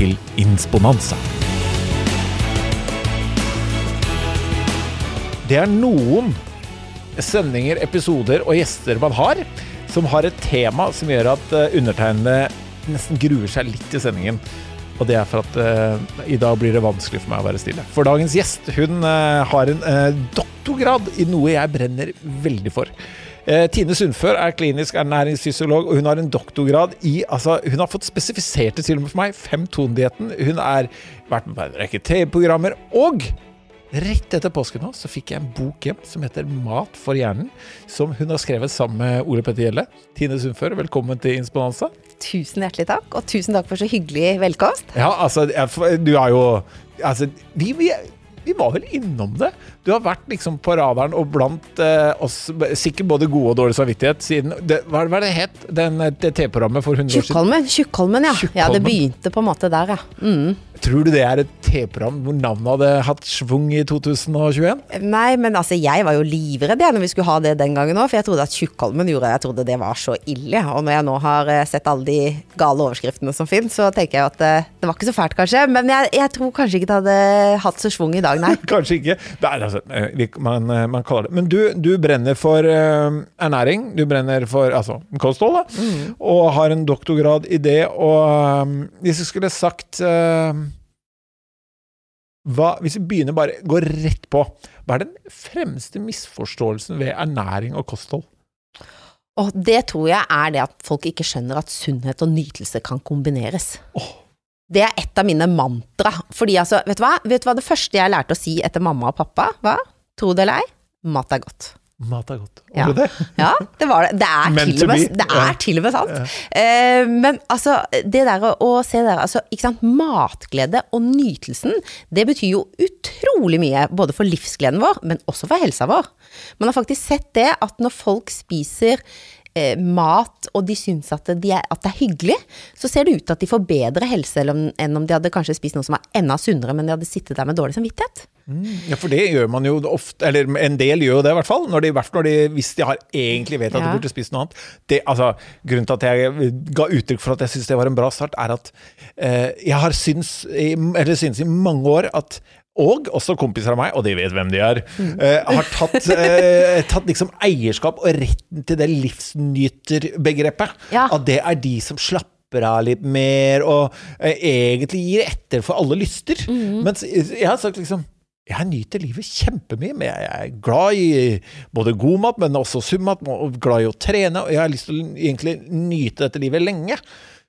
til Insponanza. Det er noen sendinger, episoder og gjester man har, som har et tema som gjør at eh, undertegnede nesten gruer seg litt til sendingen. Og det er for at uh, i dag blir det vanskelig for meg å være stille. For dagens gjest hun uh, har en uh, doktorgrad i noe jeg brenner veldig for. Eh, Tine Sundfør er klinisk ernæringsfysiolog, og hun har en doktorgrad i altså, Hun har fått spesifisert det til og med for meg, femtonedietten. Hun har vært med på en rekke TV-programmer. Og rett etter påske nå så fikk jeg en bok hjem som heter Mat for hjernen, som hun har skrevet sammen med Ole Petter Gjelle. Tine Sundfør, velkommen til Insponanza. Tusen hjertelig takk, og tusen takk for så hyggelig velkomst. Ja, altså, du er jo Altså, vi, vi, vi var vel innom det. Du har vært liksom på radaren og blant eh, oss sikkert både gode og dårlig samvittighet siden det, Hva var det het, den, det TV-programmet for 100 år siden? Tjukkholmen, ja. ja. Det begynte på en måte der, ja. Mm. Tror du det er et TV-program hvor navnet hadde hatt schwung i 2021? Nei, men altså, jeg var jo livredd jeg når vi skulle ha det den gangen òg, for jeg trodde at Tjukkholmen gjorde Jeg trodde det var så ille. Og når jeg nå har eh, sett alle de gale overskriftene som finnes, så tenker jeg at det, det var ikke så fælt, kanskje. Men jeg, jeg tror kanskje ikke det hadde hatt så schwung i dag, nei. Kanskje ikke. Det er, altså, eh, man, eh, man kaller det Men du, du brenner for uh, ernæring. Du brenner for altså, kosthold, da. Og har en doktorgrad i det. Og um, hvis jeg skulle sagt uh, hva, Hvis vi begynner bare går rett på, hva er den fremste misforståelsen ved ernæring og kosthold? Og det tror jeg er det at folk ikke skjønner at sunnhet og nytelse kan kombineres. Åh. Det er et av mine mantra. Fordi altså, vet du hva? Vet du hva det første jeg lærte å si etter mamma og pappa var? Tro det eller ei, mat er godt. Mat er godt. Ja. Var det det? Ja, det var det. Det er, til og, med, det er Ja. til og med sant. Eh, men altså, det der å, å se der, altså, ikke sant, matglede og nytelsen, det betyr jo utrolig mye, både for livsgleden vår, men også for helsa vår. Man har faktisk sett det at når folk spiser eh, mat, og de syns at, de er, at det er hyggelig, så ser det ut til at de får bedre helse enn om, de hadde kanskje spist noe som var enda sunnere, men de hadde sittet der med dårlig samvittighet. Ja, for det gjør man jo ofte, eller en del gjør jo det i hvert fall, når de, hvert når de, hvis de har egentlig vet at de burde spist noe annet. Det, altså, grunnen til at jeg ga uttrykk for at jeg syns det var en bra start, er at eh, jeg har syns, eller syns i mange år at og også kompiser av meg, og de vet hvem de er, eh, har tatt, uh, tatt liksom eierskap og retten til det livsnyterbegrepet. Ja. At det er de som slapper av litt mer, og uh, egentlig gir etter for alle lyster. Mens jeg har sagt liksom jeg nyter livet kjempemye, men jeg er glad i både god mat, men også sunn mat, og glad i å trene, og jeg har lyst til å egentlig nyte dette livet lenge.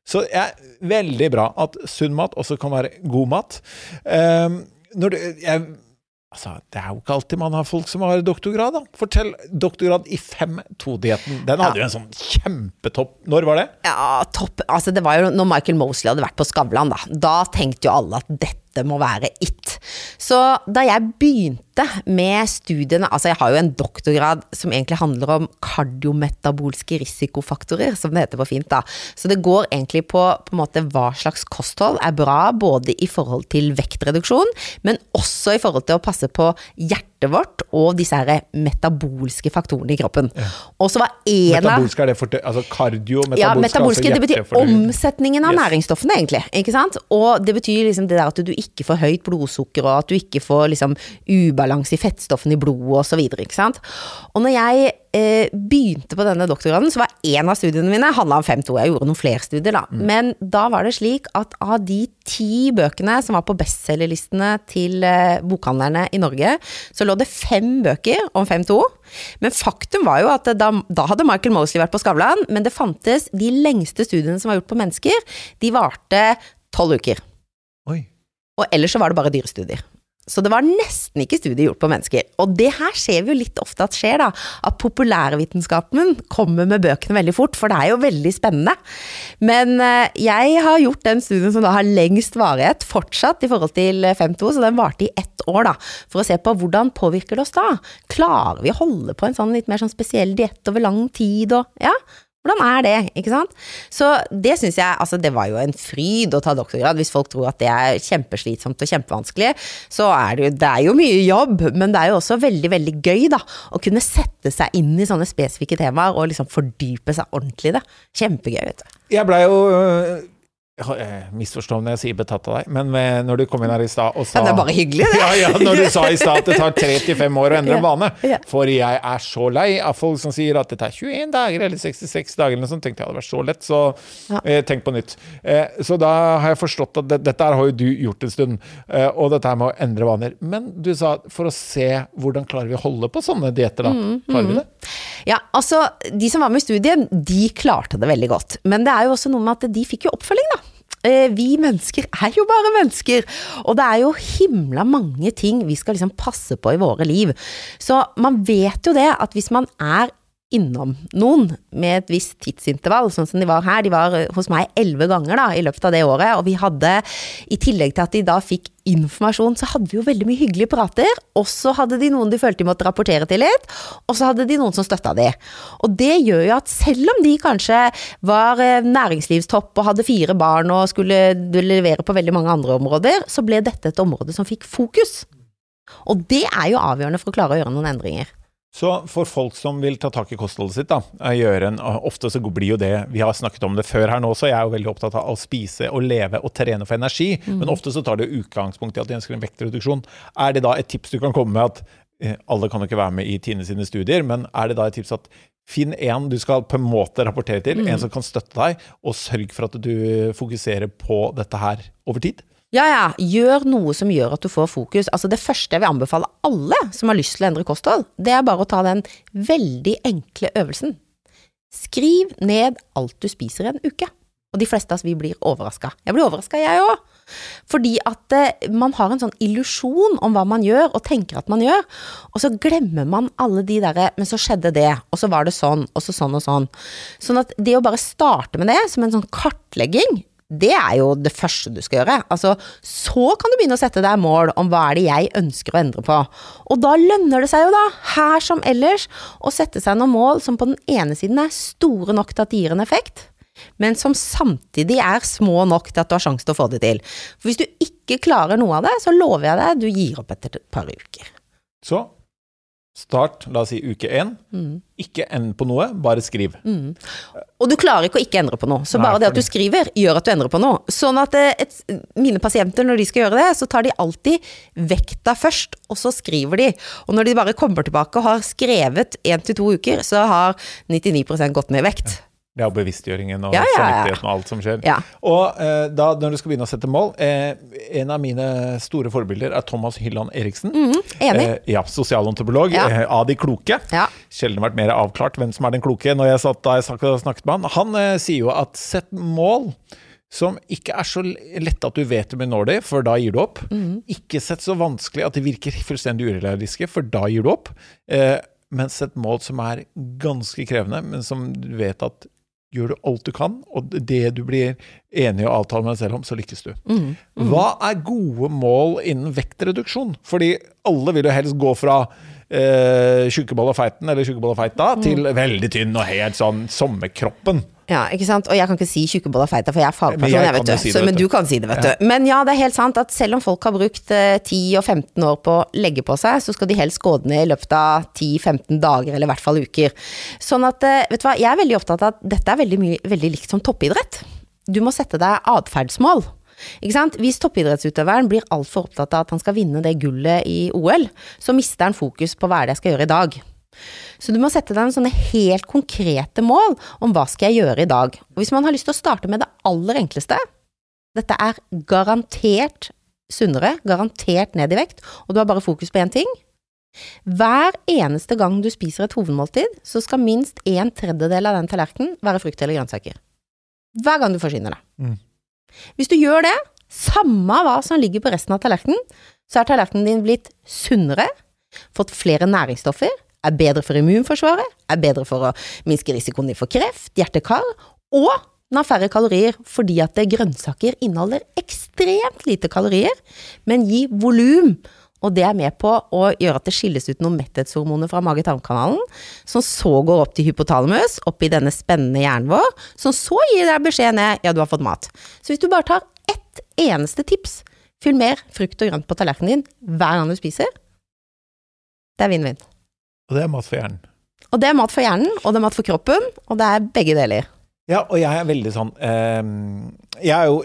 Så det er veldig bra at sunn mat også kan være god mat. Um, når du, jeg, altså, det er jo ikke alltid man har folk som har doktorgrad. Da. Fortell doktorgrad i 5-2-dietten. Den hadde jo en sånn kjempetopp Når var det? Ja, topp. Altså, det var jo når Michael Mosley hadde vært på Skavlan, da. Da tenkte jo alle at dette må være it. Så da jeg begynte med studiene Altså, jeg har jo en doktorgrad som egentlig handler om kardiometabolske risikofaktorer, som det heter på fint, da. Så det går egentlig på, på en måte hva slags kosthold er bra, både i forhold til vektreduksjon, men også i forhold til å passe på hjertet vårt og disse her metabolske faktorene i kroppen. Og så var en av Metabolske er det for altså kardio, metabolske, ja, metabolske, altså det betyr omsetningen av Yes. næringsstoffene, egentlig. Ikke sant? Og det betyr liksom det der at du ikke får høyt blodsukker, og at du ikke får liksom ubalanse i fettstoffene i blodet, og så videre. Og når jeg eh, begynte på denne doktorgraden, så var en av studiene mine handla om 5-2. Jeg gjorde noen flere studier, da. Men da var det slik at av de ti bøkene som var på bestselgerlistene til eh, bokhandlerne i Norge, så lå det fem bøker om 5-2. Men faktum var jo at da, da hadde Michael Mosley vært på Skavlan, men det fantes de lengste studiene som var gjort på mennesker, de varte tolv uker. Oi. Og ellers så var det bare dyrestudier. Så det var nesten ikke studier gjort på mennesker. Og det her ser vi jo litt ofte at skjer, da. At populærvitenskapen kommer med bøkene veldig fort, for det er jo veldig spennende. Men eh, jeg har gjort den studien som da har lengst varighet, fortsatt i forhold til 5.2, så den varte i ett år, da. For å se på hvordan påvirker det oss da. Klarer vi å holde på en sånn litt mer sånn spesiell diett over lang tid og ja? Hvordan er det, ikke sant? Så det syns jeg, altså det var jo en fryd å ta doktorgrad. Hvis folk tror at det er kjempeslitsomt og kjempevanskelig, så er det jo, det er jo mye jobb, men det er jo også veldig, veldig gøy, da. Å kunne sette seg inn i sånne spesifikke temaer og liksom fordype seg ordentlig i det. Kjempegøy, vet du. Jeg blei jo øh, Misforstå når jeg sier betatt av deg, men når du kom inn her i stad og sa Ja, det er bare hyggelig, det. Ja, ja, når du sa i stad at det tar tre til fem år å endre en vane. For jeg er så lei av folk som sier at det tar 21 dager eller 66 dager eller noe sånt. Tenkte jeg hadde vært så lett, så eh, tenk på nytt. Eh, så da har jeg forstått at det, dette her har jo du gjort en stund, eh, og dette her med å endre vaner. Men du sa for å se hvordan klarer vi å holde på sånne dietter, da. Mm, Klarer vi det? Ja, altså, de som var med i studien, de klarte det veldig godt. Men det er jo også noe med at de fikk jo oppfølging, da. Eh, Vi mennesker er jo bare mennesker, og det er jo himla mange ting vi skal liksom passe på i våre liv. Så man vet jo det, at hvis man er innom noen med et visst tidsintervall, sånn som de var her. De var eh, hos meg elleve ganger da, i løpet av det året, og vi hadde, i tillegg til at de da fikk informasjon, så hadde vi jo veldig mye hyggelige prater, og så hadde de noen de følte de måtte rapportere til litt, og så hadde de noen som støtta de. Og det gjør jo at selv om de kanskje var eh, næringslivstopp og hadde fire barn og skulle levere på veldig mange andre områder, så ble dette et område som fikk fokus. Og det er jo avgjørende for å klare å gjøre noen endringer. Så for folk som vil ta tak i kostholdet sitt, da, gjøre en, ofte så blir jo det Vi har snakket om det før her nå, så jeg er jo veldig opptatt av å spise og leve og trene for energi. Men ofte så tar det utgangspunkt i at de ønsker en vektreduksjon. Er det da et tips du kan komme med at eh, alle kan jo ikke være med i Tine sine studier, men er det da et tips at Finn en du skal på en måte rapportere til, en som kan støtte deg, og sørg for at du fokuserer på dette her over tid. Ja, ja, gjør noe som gjør at du får fokus. Altså det første jeg vil anbefale alle som har lyst til å endre kosthold, det er bare å ta den veldig enkle øvelsen. Skriv ned alt du spiser i en uke. Og de fleste av oss, vi blir overraska. Jeg blir overraska, jeg òg. Fordi at eh, man har en sånn illusjon om hva man gjør, og tenker at man gjør. Og så glemmer man alle de derre Men så skjedde det, og så var det sånn, og så sånn og sånn. Sånn at det å bare starte med det som en sånn kartlegging, det er jo det første du skal gjøre. Altså, så kan du begynne å sette deg mål om hva er det jeg ønsker å endre på. Og da lønner det seg jo da, her som ellers, å sette seg noen mål som på den ene siden er store nok til at de gir en effekt, men som samtidig er små nok til at du har sjanse til å få det til. For hvis du ikke klarer noe av det, så lover jeg deg, du gir opp etter et par uker. Så start, la oss si uke én. Ikke end på noe, bare skriv. Og du klarer ikke å ikke endre på noe, så Nei, bare det at du skriver, gjør at du endrer på noe. Sånn at eh, et, mine pasienter, når de skal gjøre det, så tar de alltid vekta først, og så skriver de. Og når de bare kommer tilbake og har skrevet én til to uker, så har 99 gått ned i vekt. Det er jo bevisstgjøringen og Ja, ja, samvittigheten og alt som skjer. Og eh, da, når du skal begynne å sette mål eh, En av mine store forbilder er Thomas Hylland Eriksen. enig. Eh, ja, Sosialantropolog eh, av de kloke. Ja. Sjelden vært mer avklart hvem som er den kloke når jeg satt, da jeg snakket, med han. Han eh, sier jo at sett mål som ikke er så lette at du vet om du når de, for da gir du opp. Ikke sett så vanskelig at de virker fullstendig urealistiske, for da gir du opp. Eh, men et mål som er ganske krevende, men som du vet at gjør du alt du kan, og det du blir enig og avtaler med deg selv om, så lykkes du. Hva er gode mål innen vektreduksjon? Fordi alle vil jo helst gå fra eh, tjukkeball og feiten, eller tjukkeball og feita, til veldig tynn og helt sånn sommerkroppen. Ja, ikke sant? Og jeg kan ikke si tjukkeboll og feita, for jeg er fagperson, jeg jeg, vet du. si det, Så, men du. kan si det, vet du. Men ja, det er helt sant at selv om folk har brukt eh, 10 og 15 år på å legge på seg, så skal de helst gå ned i løpet av 10-15 dager, eller i hvert fall uker. Sånn at, eh, vet du hva, jeg er veldig opptatt av at dette er veldig, mye, veldig likt som toppidrett. Du må sette deg atferdsmål. Ikke sant? Hvis toppidrettsutøveren blir altfor opptatt av at han skal vinne det gullet i OL, så mister han fokus på hva er det jeg skal gjøre i dag. Så du må sette deg en sånne helt konkrete mål om hva skal jeg gjøre i dag. Og hvis man har lyst til å starte med det aller enkleste, dette er garantert sunnere, garantert ned i vekt, og du har bare fokus på én ting. Hver eneste gang du spiser et hovedmåltid, så skal minst en tredjedel av den tallerkenen være frukt eller grønnsaker. Hver gang du forsyner deg. Mm. Hvis du gjør det, samme hva som ligger på resten av tallerkenen, så er tallerkenen din blitt sunnere, fått flere næringsstoffer, er bedre for immunforsvaret, er bedre for å minske risikoen din for kreft, hjerte-kar, og den har færre kalorier fordi at grønnsaker inneholder ekstremt lite kalorier, men gir volum. Og det er med på å gjøre at det skilles ut noen metthetshormoner fra mage-tarm-kanalen, som så går opp til hypotalamus, opp i denne spennende hjernen vår, som så gir deg beskjed ned ja, du har fått mat. Så hvis du bare tar ett eneste tips, fyll mer frukt og grønt på tallerkenen din hver gang du spiser, det er vinn-vinn. Og det er mat for hjernen. Og det er mat for hjernen, og det er mat for kroppen, og det er begge deler. Ja, og jeg er veldig sånn eh, Jeg er jo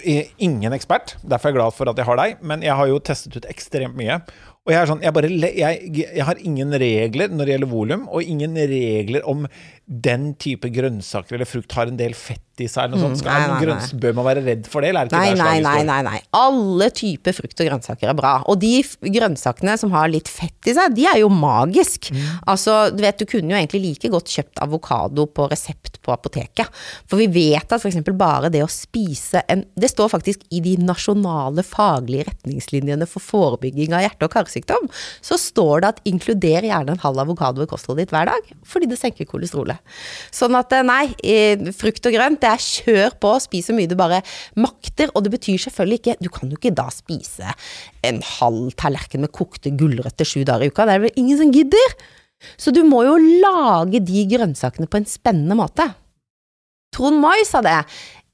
ingen ekspert, derfor er jeg glad for at jeg har deg, men jeg har jo testet ut ekstremt mye. Og jeg er sånn, jeg, bare, jeg, jeg har ingen regler når det gjelder volum, og ingen regler om den type grønnsaker eller frukt har en del fett i seg. Eller noe sånt. Mm, nei, nei, grønns, bør man være redd for det, eller er det ikke Nei, der nei, nei, nei. Alle typer frukt og grønnsaker er bra. Og de grønnsakene som har litt fett i seg, de er jo magisk. Mm. Altså, du vet, du kunne jo egentlig like godt kjøpt avokado på resept på apoteket. For vi vet at eksempel bare det å spise en Det står faktisk i de nasjonale faglige retningslinjene for forebygging av hjerte- og karsykdom, så står det at inkluder gjerne en halv avokado i kostholdet ditt hver dag, fordi det senker kolesterolet. Sånn at eh, nei, eh, frukt og grønt, det er kjør på, spis så mye du bare makter, og det betyr selvfølgelig ikke Du kan jo ikke da spise en halv tallerken med kokte gulrøtter sju dager i uka, det er vel ingen som gidder? Så du må jo lage de grønnsakene på en spennende måte. Trond Moi sa det.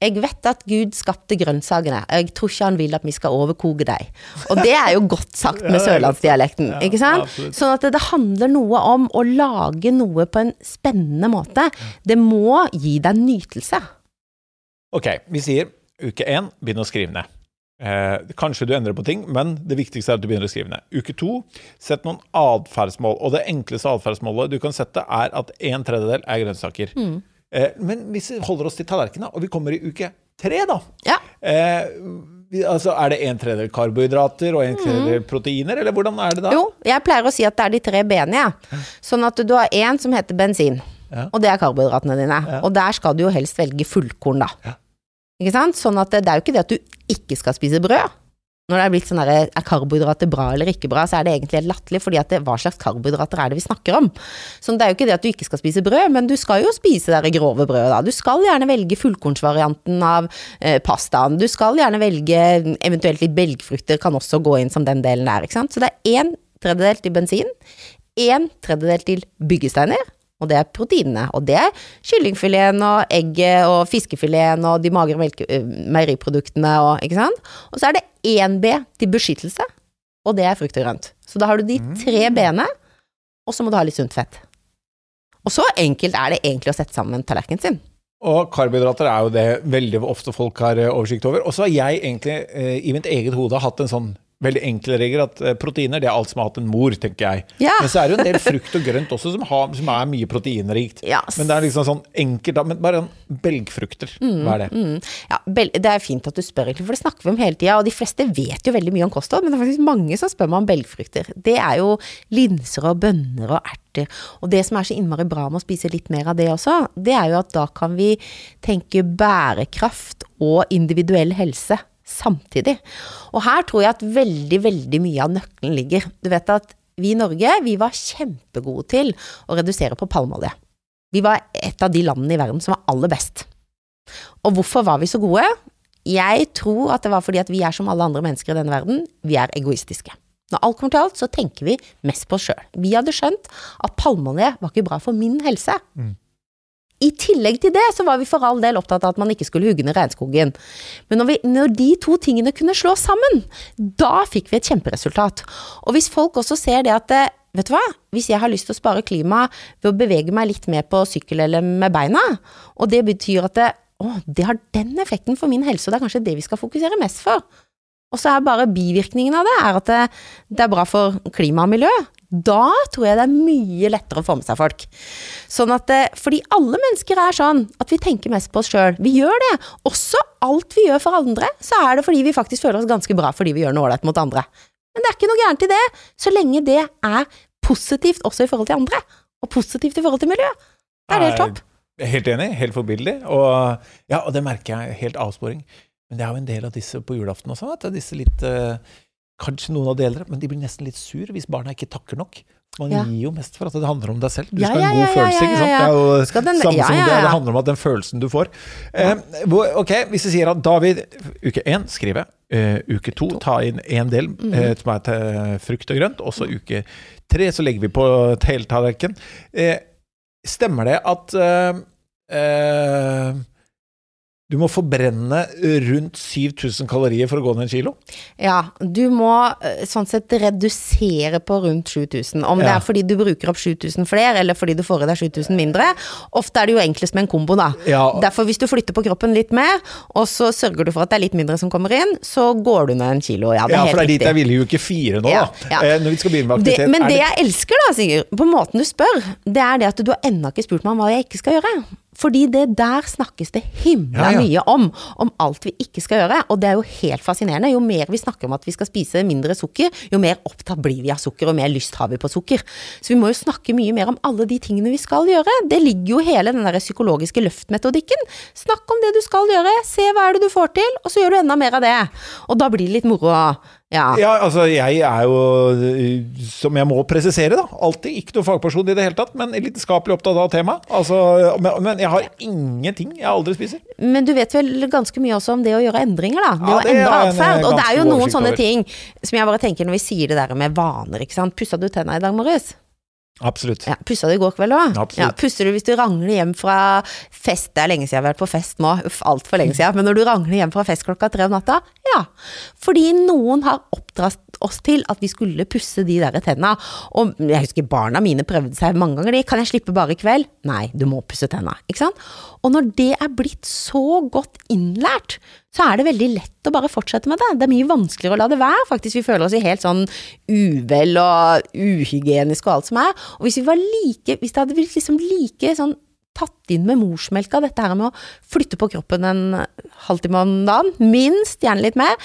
Jeg vet at Gud skapte grønnsakene, jeg tror ikke han vil at vi skal overkoke deg. Og det er jo godt sagt med sørlandsdialekten, ikke sant? Sånn at det, det handler noe om å lage noe på en spennende måte. Det må gi deg nytelse. Ok, vi sier uke én, begynn å skrive ned. Eh, kanskje du endrer på ting, men det viktigste er at du begynner å skrive ned. Uke to, sett noen atferdsmål. Og det enkleste atferdsmålet du kan sette, er at en tredjedel er grønnsaker. Eh, men hvis vi holder oss til tallerkenen, og vi kommer i uke tre, da. Ja. Eh, altså, er det en tredjedel karbohydrater og en tredjedel proteiner, eller hvordan er det da? Jo, jeg pleier å si at det er de tre b-ene, jeg. Sånn at du har én som heter bensin, Ja. og det er karbohydratene dine. Ja. Og der skal du jo helst velge fullkorn, da. Ja. Ikke sant? Sånn at det, det er jo ikke det at du ikke skal spise brød. Når det er blitt sånn derre er karbohydrater bra eller ikke bra, så er det egentlig helt latterlig, fordi at det, hva slags karbohydrater er det vi snakker om? Så det er jo ikke det at du ikke skal spise brød, men du skal jo spise det grove brødet, da. Du skal gjerne velge fullkornsvarianten av eh, pastaen. Du skal gjerne velge eventuelt litt belgfrukter, kan også gå inn som den delen der, ikke sant. Så det er én tredjedel til bensin, én tredjedel til byggesteiner, og det er proteinene. Og det er kyllingfileten og egget og fiskefileten og de magre øh, meieriproduktene og ikke sant. Og så er det én B til beskyttelse, og det er frukt og grønt. Så da har du de tre B-ene, og så må du ha litt sunt fett. Og så enkelt er det egentlig å sette sammen tallerkenen sin. Og karbohydrater er jo det veldig ofte folk har eh, oversikt over. Og så har jeg egentlig eh, i mitt eget hode hatt en sånn veldig enkle regler at eh, proteiner det er alt som har hatt en mor, tenker jeg. Ja. Men så er det jo en del frukt og grønt også som, har, som er mye proteinrikt. Yes. Men det er liksom sånn enkelt. Men bare belgfrukter. Hva er det? Mm. Ja, det er fint at du spør, egentlig, for det snakker vi om hele tida. Og de fleste vet jo veldig mye om kosthold, men det er faktisk mange som spør meg om belgfrukter. Det er jo linser og bønner og erter. Og det som er så innmari bra med å spise litt mer av det også, det er jo at da kan vi tenke bærekraft og individuell helse samtidig. Og her tror jeg at veldig, veldig mye av nøkkelen ligger. Du vet at vi i Norge, vi var kjempegode til å redusere på palmeolje. Vi var et av de landene i verden som var aller best. Og hvorfor var vi så gode? Jeg tror at det var fordi at vi er som alle andre mennesker i denne verden, vi er egoistiske. Når alt kommer til alt, så tenker vi mest på oss sjøl. Vi hadde skjønt at palmeolje var ikke bra for min helse. I tillegg til det så var vi for all del opptatt av at man ikke skulle hugge ned regnskogen. Men når, vi, når de to tingene kunne slå sammen, da fikk vi et kjemperesultat. Og hvis folk også ser det at eh, Vet du hva, hvis jeg har lyst til å spare klima ved å bevege meg litt mer på sykkel eller med beina, og det betyr at det, å, det har den effekten for min helse, og det er kanskje det vi skal fokusere mest for. Og så er bare bivirkningen av det er at det er bra for klima og miljø. Da tror jeg det er mye lettere å få med seg folk. Sånn at, fordi alle mennesker er sånn at vi tenker mest på oss sjøl. Vi gjør det. Også alt vi gjør for andre, så er det fordi vi faktisk føler oss ganske bra fordi vi gjør noe ålreit mot andre. Men det er ikke noe gærent i det, så lenge det er positivt også i forhold til andre. Og positivt i forhold til miljø. Det er helt topp. Jeg er Helt enig, helt forbilledlig. Og, ja, og det merker jeg, helt avsporing. Men det er jo en del av disse på julaften også, at det er disse litt eh, kanskje noen av delene, men de blir nesten litt sur hvis barna ikke takker nok. Man Ja. gir jo mest for at det handler om deg selv. Du skal ha en god følelse, ikke sant. Det er jo den- samme som det, det handler om at den følelsen du får. Eh, ok, hvis vi sier at David, uke én skrive, uh, uke to ta inn en del Mhm. eh, som er til frukt og grønt, og så uke tre så legger vi på heltallerken. Eh, stemmer det at uh, eh, du må forbrenne rundt 7000 kalorier for å gå ned en kilo? Ja, du må sånn sett redusere på rundt 7000. Om det er fordi du bruker opp 7000 flere, eller fordi du får i deg 7000 mindre. Ofte er det jo enklest med en kombo, da. Ja. Derfor hvis du flytter på kroppen litt mer, og så sørger du for at det er litt mindre som kommer inn, så går du ned en kilo. Ja, det er Ja, helt for det er dit jeg ville i uke fire nå, Ja, da. ja. Eh, når vi skal begynne med Det, aktivitet. men er det jeg elsker da, Sigurd, på måten du spør, det er det at du har ennå ikke spurt meg om hva jeg ikke skal gjøre. Fordi det der snakkes det himla Ja, ja. mye om, om alt vi ikke skal gjøre. Og det er jo helt fascinerende. Jo mer vi snakker om at vi skal spise mindre sukker, jo mer opptatt blir vi av sukker, og mer lyst har vi på sukker. Så vi må jo snakke mye mer om alle de tingene vi skal gjøre. Det ligger jo hele den der psykologiske løftmetodikken. Snakk om det du skal gjøre, se hva er det du får til, og så gjør du enda mer av det. Og da blir det litt moro. Ja. Ja, altså jeg er jo, eh, som jeg må presisere, da, alltid ikke noen fagperson i det hele tatt, men lidenskapelig opptatt av temaet. Altså, men, jeg har ingenting jeg aldri spiser. Men du vet vel ganske mye også om det å gjøre endringer, da. Det Ja, å det endre en, atferd. Og det er jo noen sånne over. ting som jeg bare tenker når vi sier det der med vaner, ikke sant. Pussa du tenna i dag morges? Absolutt. Ja, pussa du i går kveld òg? Ja, pusser du hvis du rangler hjem fra fest? Det er lenge siden jeg har vært på fest nå, uff, altfor lenge siden. Men når du rangler hjem fra fest klokka tre om natta? Ja. Fordi noen har oppdratt oss til at vi skulle pusse de der tenna. Og jeg husker barna mine prøvde seg mange ganger. de, Kan jeg slippe bare i kveld? Nei, du må pusse tenna. Ikke sant? Og når det er blitt så godt innlært, så er det veldig lett å bare fortsette med det. Det er mye vanskeligere å la det være, faktisk. Vi føler oss i helt sånn uvel og uhygienisk og alt som er. Og hvis vi var like, hvis det hadde blitt liksom like sånn tatt inn med morsmelka, dette her med å flytte på kroppen en halvtime om dagen, minst, gjerne litt mer,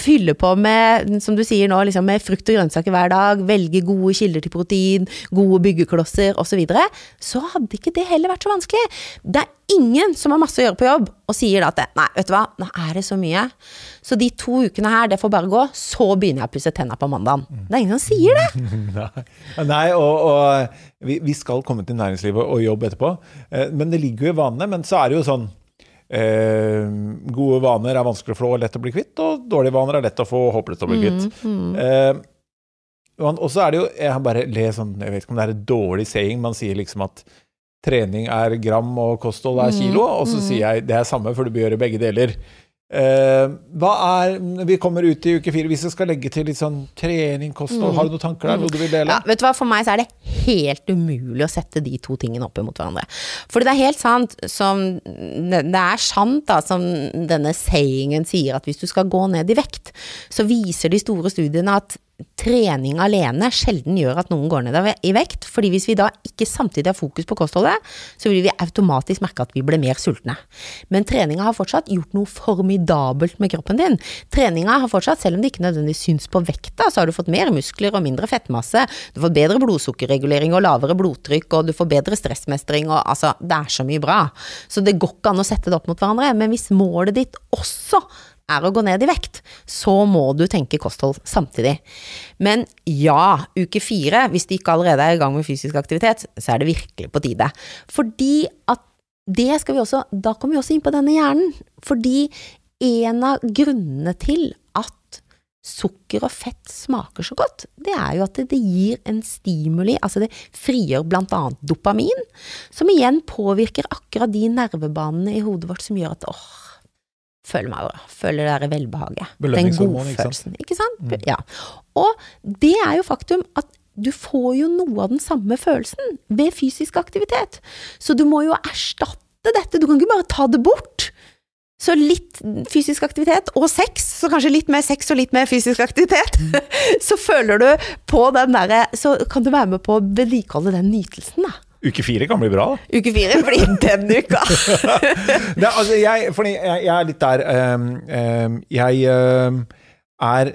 fylle på med, som du sier nå, liksom med frukt og grønnsaker hver dag, velge gode kilder til protein, gode byggeklosser osv., så, videre, så hadde ikke det heller vært så vanskelig. Det er ingen som har masse å gjøre på jobb, og sier da at nei, vet du hva, nå er det så mye. Så de to ukene her, det får bare gå, så begynner jeg å pusse tenna på mandagen. Det er ingen som sier det. Nei og, og vi, vi skal komme til næringslivet og jobb etterpå. Eh, Men det ligger jo i vanene. Men så er det jo sånn eh, Gode vaner er vanskelig å få og lett å bli kvitt, og dårlige vaner er lett å få og håpløst å bli kvitt. Eh, og så er det jo Jeg har bare le sånn Jeg vet ikke om det er et dårlig saying, man sier liksom at trening er gram og kosthold er kilo, og så sier jeg det er samme, for du bør gjøre begge deler. Eh, hva er Vi kommer ut i uke fire. Hvis jeg skal legge til litt sånn trening, kosthold, har du noen tanker der? Noe du vil dele? Ja, vet du hva, For meg så er det helt umulig å sette de to tingene opp mot hverandre. For det er helt sant som det er sant, da, som denne sayingen sier, at hvis du skal gå ned i vekt, så viser de store studiene at trening alene sjelden gjør at noen går ned i vekt. fordi hvis vi da ikke samtidig har fokus på kostholdet, så vil vi automatisk merke at vi blir mer sultne. Men treninga har fortsatt gjort noe formidabelt med kroppen din. Treninga har fortsatt, selv om det ikke nødvendigvis syns på vekta, så har du fått mer muskler og mindre fettmasse. Du får bedre blodsukkerregulering og lavere blodtrykk, og du får bedre stressmestring og altså, det er så mye bra. Så det går ikke an å sette det opp mot hverandre. Men hvis målet ditt også er å gå ned i vekt, så må du tenke kosthold samtidig. Men ja, uke fire, hvis du ikke allerede er i gang med fysisk aktivitet, så er det virkelig på tide. Fordi at det skal vi også, da kommer vi også inn på denne hjernen. Fordi en av grunnene til at sukker og fett smaker så godt, det er jo at det gir en stimuli, altså det frigjør blant annet dopamin, som igjen påvirker akkurat de nervebanene i hodet vårt som gjør at åh, føler meg bra, føler det derre velbehaget. Den godfølelsen. ikke sant? Ikke sant? Ja. Og det er jo faktum at du får jo noe av den samme følelsen ved fysisk aktivitet. Så du må jo erstatte dette, du kan ikke bare ta det bort. Så litt fysisk aktivitet og sex, så kanskje litt mer sex og litt mer fysisk aktivitet. Så føler du på den derre Så kan du være med på å vedlikeholde den nytelsen, da. Uke fire kan bli bra. Uke fire blir den uka. Er- altså, jeg, jeg, jeg er litt der um, um, Jeg um, er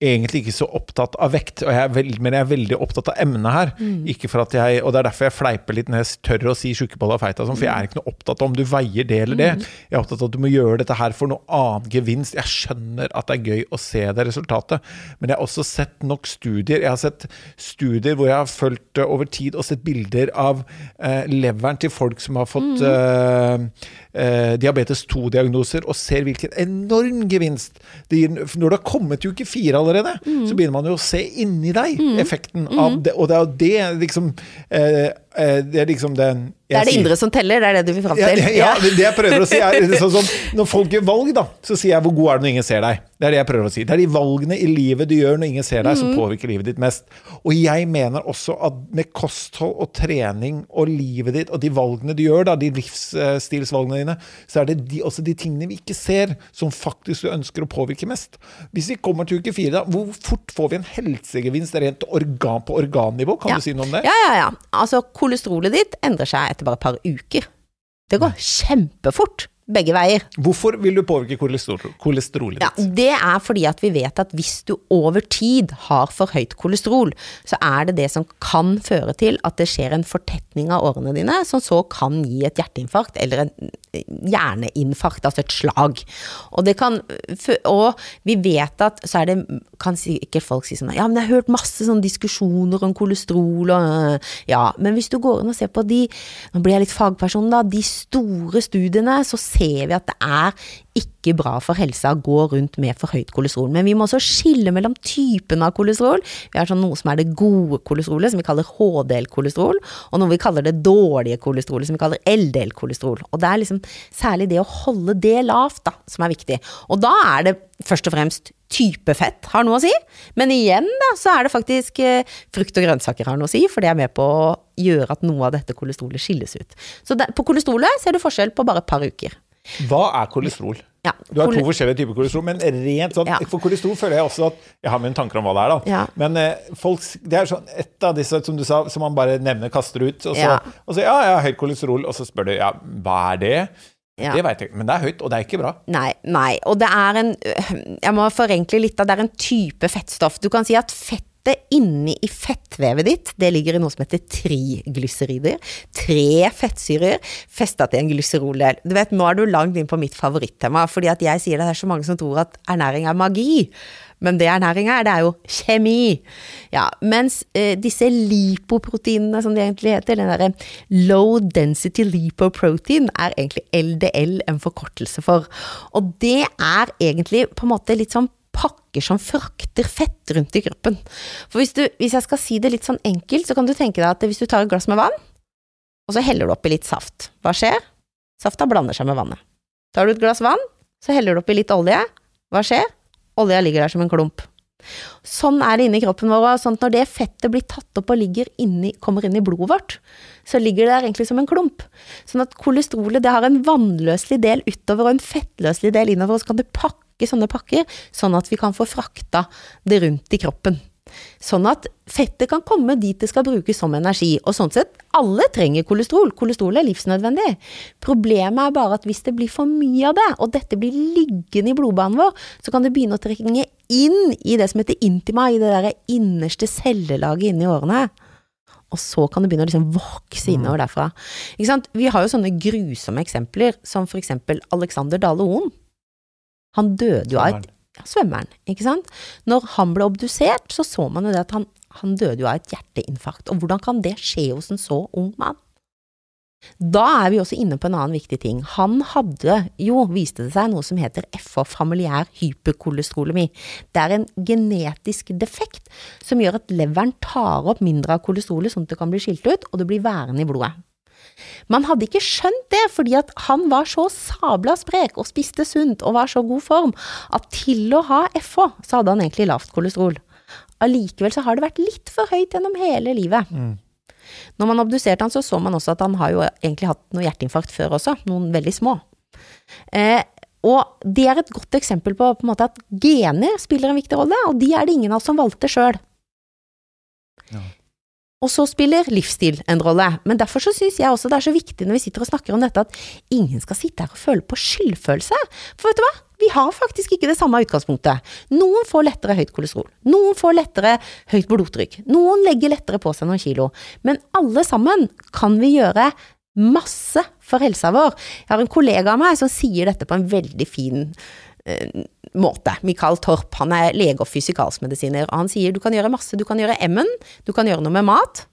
egentlig ikke så opptatt av vekt, og jeg er veld, men jeg er veldig opptatt av emnet her. Ikke for at jeg, og Det er derfor jeg fleiper litt når jeg tør å si tjukkebolle og feita, sånn, for jeg er ikke noe opptatt av om du veier det eller det. Jeg er opptatt av at du må gjøre dette her for noe annen gevinst. Jeg skjønner at det er gøy å se det resultatet, men jeg har også sett nok studier. Jeg har sett studier hvor jeg har fulgt over tid og sett bilder av eh, leveren til folk som har fått eh, eh, diabetes 2-diagnoser, og ser hvilken enorm gevinst det gir. Når du har kommet til uke fire allerede, så begynner man jo å se inni deg effekten av det. Og det er jo det liksom eh, Det er liksom den Det er det sier- indre som teller, det er det du vil fram ja, til. ja, ja, det jeg prøver å si er er sånn som Når folk gjør valg, da, så sier jeg 'hvor god er du når ingen ser deg'? Det er det jeg prøver å si. Det er de valgene i livet du gjør når ingen ser deg, som påvirker livet ditt mest. Og jeg mener også at med kosthold og trening og livet ditt, og de valgene du gjør, da, de livsstilsvalgene dine, så er det de, også de tingene vi ikke ser, som faktisk du ønsker å påvirke mest. Hvis vi kommer til uke fire, da, hvor fort får vi en helsegevinst rent organ på organnivå? Kan Ja. du si noe om det? Ja, ja, ja. Altså, kolesterolet ditt endrer seg etter bare et par uker. Det går kjempefort. Begge veier. Hvorfor vil du påvirke kolesterol, kolesterolet Ja, det er fordi at vi vet at hvis du over tid har for høyt kolesterol, så er det det som kan føre til at det skjer en fortetning av årene dine, som så kan gi et hjerteinfarkt eller en hjerneinfarkt, altså et slag. Og, det kan, og vi vet at så er det kan sikkert folk si sånn Ja, men jeg har hørt masse sånne diskusjoner om kolesterol og Ja, men hvis du går inn og ser på de Nå blir jeg litt fagperson, da. De store studiene, så ser vi at det er ikke bra for helsa å gå rundt med for høyt kolesterol. Men vi må også skille mellom typen av kolesterol. Vi har sånn noe som er det gode kolesterolet, som vi kaller HDL-kolesterol, og noe vi kaller det dårlige kolesterolet, som vi kaller LDL-kolesterol. Og det er liksom særlig det å holde det lavt, da, som er viktig. Og da er det først og fremst type fett har noe å si. Men igjen da, så er det faktisk eh, frukt og grønnsaker har noe å si, for det er med på å gjøre at noe av dette kolesterolet skilles ut. Så det, på kolesterolet ser du forskjell på bare et par uker. Hva er kolesterol? Ja, Du har to forskjellige typer kolesterol, men rent sånn Ja. For kolesterol føler jeg også at Jeg har mine tanker om hva det er, da. Ja. Men eh, folk Det er sånn et av disse, som du sa, som man bare nevner, kaster ut. Og så, og så ja, jeg har høyt kolesterol, og så spør du ja, hva er det? Ja. Det veit jeg ikke, men det er høyt, og det er ikke bra. Nei, nei. Og det er en Jeg må forenkle litt. da, Det er en type fettstoff. Du kan si at fettet inni i fettvevet ditt, det ligger i noe som heter triglycerider. Tre fettsyrer festa til en glyseroldel. Du vet, nå er du langt inn på mitt favorittema, fordi at jeg sier det er så mange som tror at ernæring er magi. Men det ernæring er, det er jo kjemi. Ja, mens eh, disse lipoproteinene, som de egentlig heter, den derre low density lipoprotein, er egentlig LDL en forkortelse for. Og det er egentlig på en måte litt sånn pakker som frakter fett rundt i kroppen. For hvis, du, hvis jeg skal si det litt sånn enkelt, så kan du tenke deg at hvis du tar et glass med vann, og så heller du oppi litt saft, hva skjer? Safta blander seg med vannet. Tar du et glass vann, så heller du oppi litt olje, hva skjer? Olja ligger der som en klump. Sånn er det inni kroppen vår. Sånn at når det fettet blir tatt opp og inni, kommer inn i blodet vårt, så ligger det der egentlig som en klump. Sånn at kolesterolet det har en vannløselig del utover og en fettløselig del innover, og så kan du pakke sånne pakker, sånn at vi kan få frakta det rundt i kroppen. Sånn at fettet kan komme dit det skal brukes som energi. Og sånn sett, alle trenger kolesterol. Kolesterol er livsnødvendig. Problemet er bare at hvis det blir for mye av det, og dette blir liggende i blodbanen vår, så kan det begynne å trenge inn i det som heter intima, i det der innerste cellelaget inni årene. Og så kan det begynne å liksom vokse innover derfra. Ikke sant? Vi har jo sånne grusomme eksempler, som for eksempel Alexander Dale Oen. Han døde jo av et ja, svømmeren, ikke sant. Når han ble obdusert, så så man jo det at han, han døde jo av et hjerteinfarkt. Og hvordan kan det skje hos en så ung mann? Da er vi også inne på en annen viktig ting. Han hadde jo, viste det seg, noe som heter FH, familiær hyperkolesterolemi. Det er en genetisk defekt som gjør at leveren tar opp mindre av kolesterolet, sånn at det kan bli skilt ut, og det blir værende i blodet. Man hadde ikke skjønt det, fordi at han var så sabla sprek og spiste sunt og var så god form, at til å ha FH, så hadde han egentlig lavt kolesterol. Allikevel så har det vært litt for høyt gjennom hele livet. Når man obduserte han, så så man også at han har jo egentlig hatt noe hjerteinfarkt før også, noen veldig små. Eh, og det er et godt eksempel på, på at gener spiller en viktig rolle, og de er det ingen av oss som valgte sjøl. Ja. Og så spiller livsstil en rolle. Men derfor så syns jeg også det er så viktig når vi sitter og snakker om dette, at ingen skal sitte her og føle på skyldfølelse. For vet du hva? Vi har faktisk ikke det samme utgangspunktet. Noen får lettere høyt kolesterol. Noen får lettere høyt blodtrykk. Noen legger lettere på seg noen kilo. Men alle sammen kan vi gjøre masse for helsa vår. Jeg har en kollega av meg som sier dette på en veldig fin eh, måte. Mikael Torp, han er lege og fysikalsmedisiner, og han sier du kan gjøre masse. Du kan gjøre M-en, du kan gjøre noe med mat.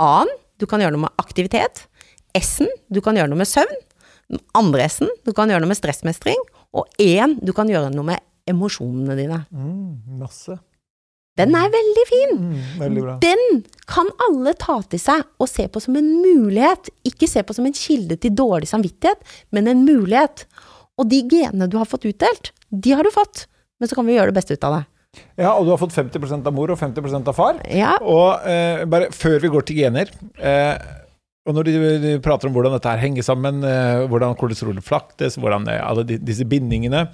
A-en, du kan gjøre noe med aktivitet. S-en, du kan gjøre noe med søvn. Andre S-en, du kan gjøre noe med stressmestring. Og E-en, du kan gjøre noe med emosjonene dine. Mm, masse. Den er veldig fin! Mm, veldig bra. Den kan alle ta til seg og se på som en mulighet. Ikke se på som en kilde til dårlig samvittighet, men en mulighet. Og de genene du har fått utdelt, de har du fått. Men så kan vi gjøre det beste ut av det. Ja, og du har fått 50% av mor og 50% av far. Ja, Og eh, bare før vi går til gener eh, Og når de, de, prater om hvordan dette her henger sammen, eh, hvordan kolesterolet flaktes, hvordan eh, alle de, disse bindingene,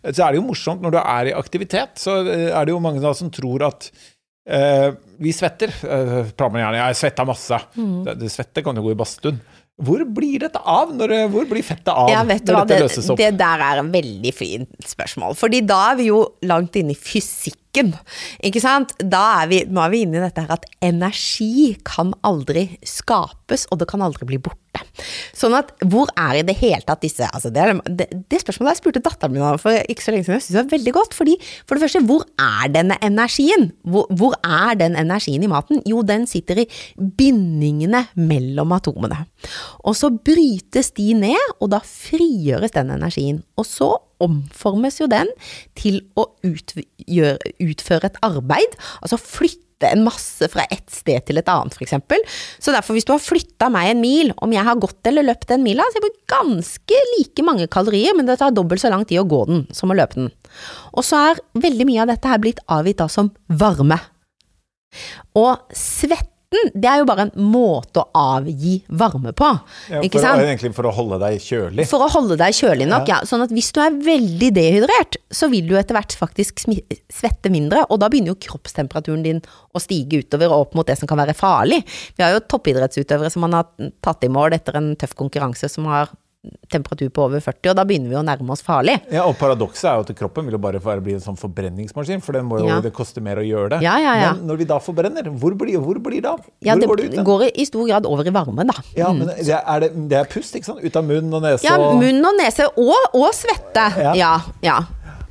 eh, så er det jo morsomt når du er i aktivitet. Så eh, er det jo mange da som tror at eh, vi svetter. Eh, prater man gjerne. Jeg svetta masse. Mm. Det, det svette kan jo gå i badstuen. Hvor blir dette av? Når, hvor blir fettet av ja når hva, dette det, løses opp? det der er en veldig fint spørsmål. Fordi da er vi jo langt inne i fysikken, ikke sant? Da er vi, nå er vi inne i dette her at energi kan aldri skapes, og det kan aldri bli borte. Sånn at hvor er i det hele tatt disse altså det, det, det spørsmålet jeg spurte datteren min om for ikke så lenge siden, jeg synes det var veldig godt. Fordi for det første, hvor er denne energien? Hvor, hvor er den energien i maten? Jo, den sitter i bindingene mellom atomene. Og så brytes de ned, og da frigjøres den energien. Og så omformes jo den til å utgjøre, utføre et arbeid, altså flytte en masse fra et sted til et annet, f.eks. Så derfor, hvis du har flytta meg en mil, om jeg har gått eller løpt den mila, så jeg bruker ganske like mange kalorier, men det tar dobbelt så lang tid å gå den som å løpe den. Og så er veldig mye av dette her blitt avgitt da som varme. Og svetten, det er jo bare en måte å avgi varme på, Ja, ikke for, sant? Egentlig for å holde deg kjølig. For å holde deg kjølig nok, ja. Sånn at hvis du er veldig dehydrert, så vil du etter hvert faktisk svette mindre, og da begynner jo kroppstemperaturen din å stige utover og opp mot det som kan være farlig. Vi har jo toppidrettsutøvere som man har tatt i mål etter en tøff konkurranse som har temperatur på over 40, og da begynner vi å nærme oss farlig. Ja, og Paradokset er jo at kroppen vil jo bare bli en sånn forbrenningsmaskin, for den må jo, Ja. det koster mer å gjøre det. Ja, ja, ja. Men når vi da forbrenner, hvor blir, hvor blir det av? Ja, det går det går i stor grad over i varme, da. Ja, men det er, det, det er pust, ikke sant? Ut av munn og nese Ja, munn og nese, og, og svette. Ja, ja.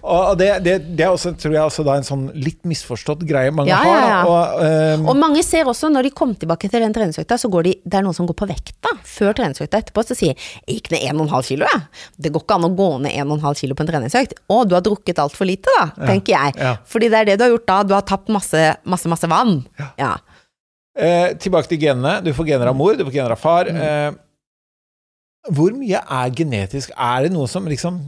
Og det, det, det er også, tror jeg, også da en sånn litt misforstått greie mange Ja, har. ja, ja. Og, um, Og mange ser også, når de kommer tilbake til den treningsøkta, så går de, det er noen som går på vekta før treningsøkta etterpå, så sier jeg gikk ned 1,5 kilo, jeg. Det går ikke an å gå ned 1,5 kilo på en treningsøkt. Å, du har drukket altfor lite, da, tenker jeg. Fordi det er det du har gjort da, du har tapt masse, masse, masse vann. Ja. eh, tilbake til genene. Du får gener av mor, du får gener av far. Mm. Eh, hvor mye er genetisk? Er det noe som liksom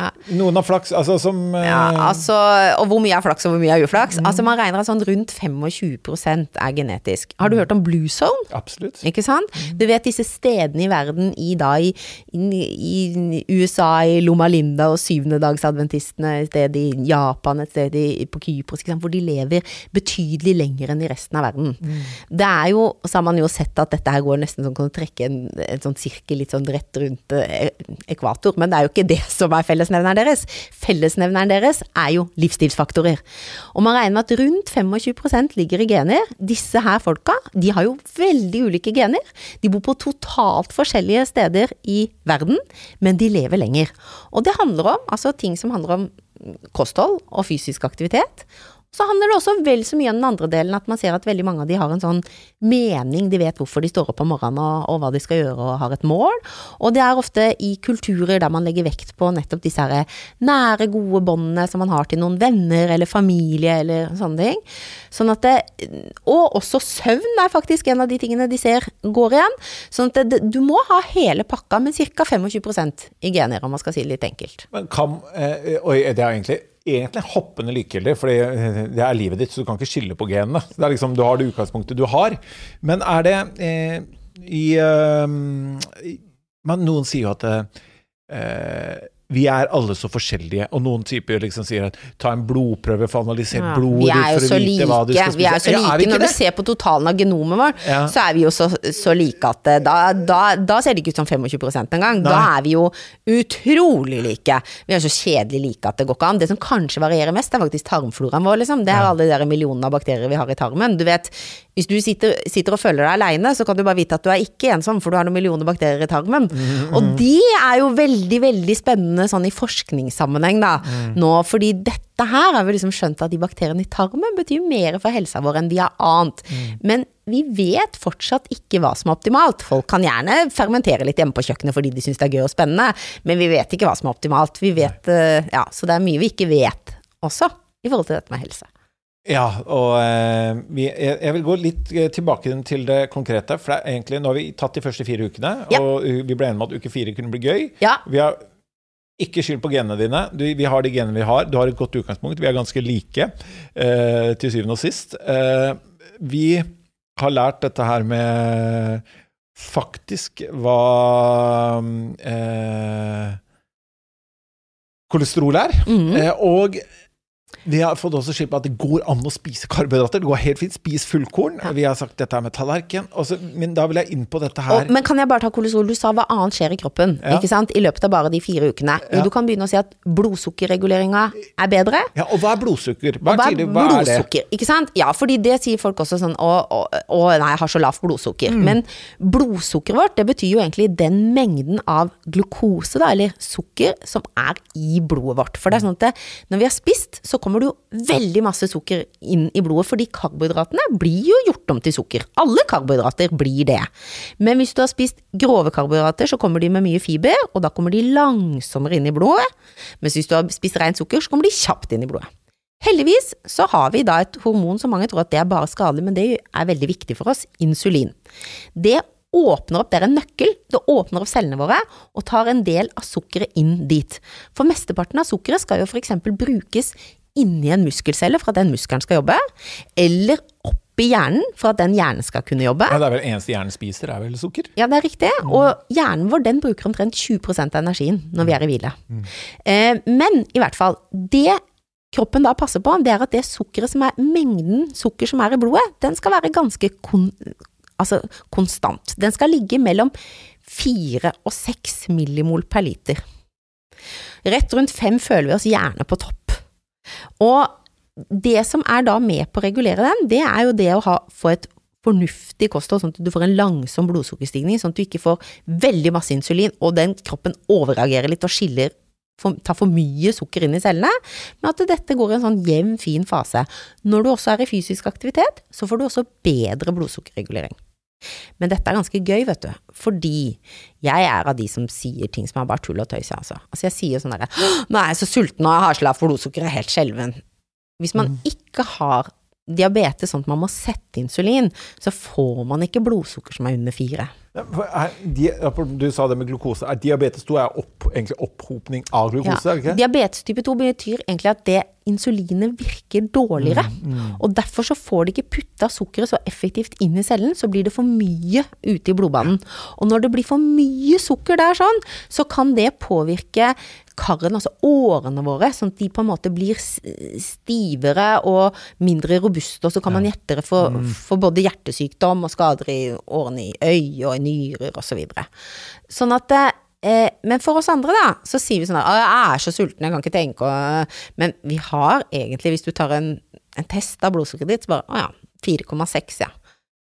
Ja. Noen har flaks, altså som eh, Ja, altså, og hvor mye er flaks og hvor mye er uflaks? Mm. Altså Man regner at sånn rundt 25% er genetisk. Har du hørt om blue zone? Absolutt. Ikke sant? Mm. Du vet disse stedene i verden i da i, i, i USA, i Loma Linda og syvendedagsadventistene, et sted i Japan, et sted i, på Kypros, hvor de lever betydelig lenger enn i resten av verden. Mm. Det er jo, så har man jo sett at dette her går nesten sånn, kan du trekke en, en sånn sirkel litt sånn rett rundt eh, ekvator, men det er jo ikke det som er fellesnevneren deres. Fellesnevneren deres er jo livsstilsfaktorer. Og man regner med at rundt 25% ligger i gener. Disse her folka, de har jo veldig ulike gener. De bor på totalt forskjellige steder i verden, men de lever lenger. Og det handler om altså ting som handler om kosthold og fysisk aktivitet. Så handler det også vel så mye om den andre delen, at man ser at veldig mange av de har en sånn mening, de vet hvorfor de står opp om morgenen og, og hva de skal gjøre og har et mål. Og det er ofte i kulturer der man legger vekt på nettopp disse her nære, gode båndene som man har til noen venner eller familie eller sånne ting. Sånn at det, og også søvn er faktisk en av de tingene de ser går igjen. Sånn at det, du må ha hele pakka, men ca. 25% i gener, om man skal si det litt enkelt. Men kan eh, Oi, det er egentlig egentlig hoppende likegyldig, for det er livet ditt, så du kan ikke skille på genene. Det er liksom, Du har det utgangspunktet du har. Men er det eh, i, eh, men Noen sier jo at eh, vi er alle så forskjellige, og noen typer liksom sier at ta en blodprøve for å analysere Ja, blodet ditt for å vite hva du skal spise. Vi er jo så like. Ja, Når Når du ser på totalen av genomet vårt, Ja. så er vi jo så, så like at da, da, da ser det ikke ut som 25% engang. Da er vi jo utrolig like. Vi er så kjedelig like at det går ikke an. Det som kanskje varierer mest, er faktisk tarmfloraen vår, liksom. Det er alle de der millionene av bakterier vi har i tarmen. Du vet, hvis du sitter, sitter og føler deg aleine, så kan du bare vite at du er ikke ensom, for du har noen millioner bakterier i tarmen. Og de er jo veldig, veldig spennende sånn i forskningssammenheng, da. Nå, fordi dette her har vi liksom skjønt at de bakteriene i tarmen betyr mer for helsa vår enn vi har ant. Men vi vet fortsatt ikke hva som er optimalt. Folk kan gjerne fermentere litt hjemme på kjøkkenet fordi de syns det er gøy og spennende, men vi vet ikke hva som er optimalt. Vi vet, eh, ja, så det er mye vi ikke vet også, i forhold til dette med helse. Ja, og eh, vi, jeg, vil gå litt eh, tilbake til det konkrete. For det er egentlig, nå har vi tatt de første fire ukene, Ja. og vi ble enige om at uke fire kunne bli gøy. Ja, Vi har ikke skyld på genene dine. Du, vi har de genene vi har. Du har et godt utgangspunkt. Vi er ganske like, eh, til syvende og sist. Eh, vi har lært dette her med faktisk hva eh, kolesterol er. Mm. Og vi har fått også skilt på at det går an å spise karbohydrater. Det går helt fint. Spis fullkorn. Ja. Vi har sagt dette er med tallerken. Også, men da vil jeg inn på dette Og, her. men kan jeg bare ta kolesterol? Du sa hva annet skjer i kroppen, Ja. ikke sant? I løpet av bare de fire ukene. Ja. Du kan begynne å si at blodsukkerreguleringa er bedre. Ja, og hva er blodsukker? Hva, Og hva er, hva er det? blodsukker? Ikke sant? Ja, fordi det sier folk også sånn Å, å, å nei, jeg har så lavt blodsukker. Mm. Men blodsukkeret vårt, det betyr jo egentlig den mengden av glukose, da, eller sukker, som er i blodet vårt. For det er sånn at det, når vi har spist, så kommer det jo veldig masse sukker inn i blodet, fordi karbohydratene blir jo gjort om til sukker. Alle karbohydrater blir det. Men hvis du har spist grove karbohydrater, så kommer de med mye fiber, og da kommer de langsommere inn i blodet. Mens hvis du har spist rent sukker, så kommer de kjapt inn i blodet. Heldigvis så har vi da et hormon som mange tror at det er bare skadelig, men det er veldig viktig for oss, insulin. Det åpner opp, det er en nøkkel, det åpner opp cellene våre og tar en del av sukkeret inn dit. For mesteparten av sukkeret skal jo eksempel brukes inni en muskelcelle for at den muskelen skal jobbe, eller oppi hjernen for at den hjernen skal kunne jobbe. Ja, det er vel eneste hjernen spiser, er vel sukker? Ja, det er riktig. Og hjernen vår den bruker omtrent 20% av energien når vi er i hvile. Eh, men i hvert fall, det kroppen da passer på, det er at det sukkeret som er mengden sukker som er i blodet, den skal være ganske kon, altså konstant. Den skal ligge mellom 4 og 6 millimol per liter. Rett rundt 5 føler vi oss gjerne på topp. Og det som er da med på å regulere den, det er jo det å ha, få et fornuftig kosthold, sånn at du får en langsom blodsukkerstigning, sånn at du ikke får veldig masse insulin, og den kroppen overreagerer litt og skiller, tar for mye sukker inn i cellene, men at dette går i en sånn jevn, fin fase. Når du også er i fysisk aktivitet, så får du også bedre blodsukkerregulering. Men dette er ganske gøy, vet du, fordi jeg er av de som sier ting som er bare tull og tøys, altså. Altså jeg sier sånn derre Nå er jeg så sulten og har lavt blodsukker, jeg er helt skjelven. Hvis man ikke har diabetes sånn at man må sette insulin, så får man ikke blodsukker som er under fire. For du sa det med glukose. Er diabetes 2 er opp, egentlig opphopning av glukose, Ja. ikke? Diabetes type 2 betyr egentlig at det insulinet virker dårligere. Mm, Og derfor så får de ikke putta sukkeret så effektivt inn i cellen, så blir det for mye ute i blodbanen. Og når det blir for mye sukker der sånn, så kan det påvirke karren, altså årene våre, sånn at de på en måte blir stivere og mindre robuste, og så kan man lettere få, få både hjertesykdom og skader i årene i øye og i nyrer og så videre. Sånn at eh, Men for oss andre, da, så sier vi sånn at jeg er så sulten, jeg kan ikke tenke å Men vi har egentlig, hvis du tar en, en test av blodsukkeret ditt, så bare Å ja, 4,6, ja.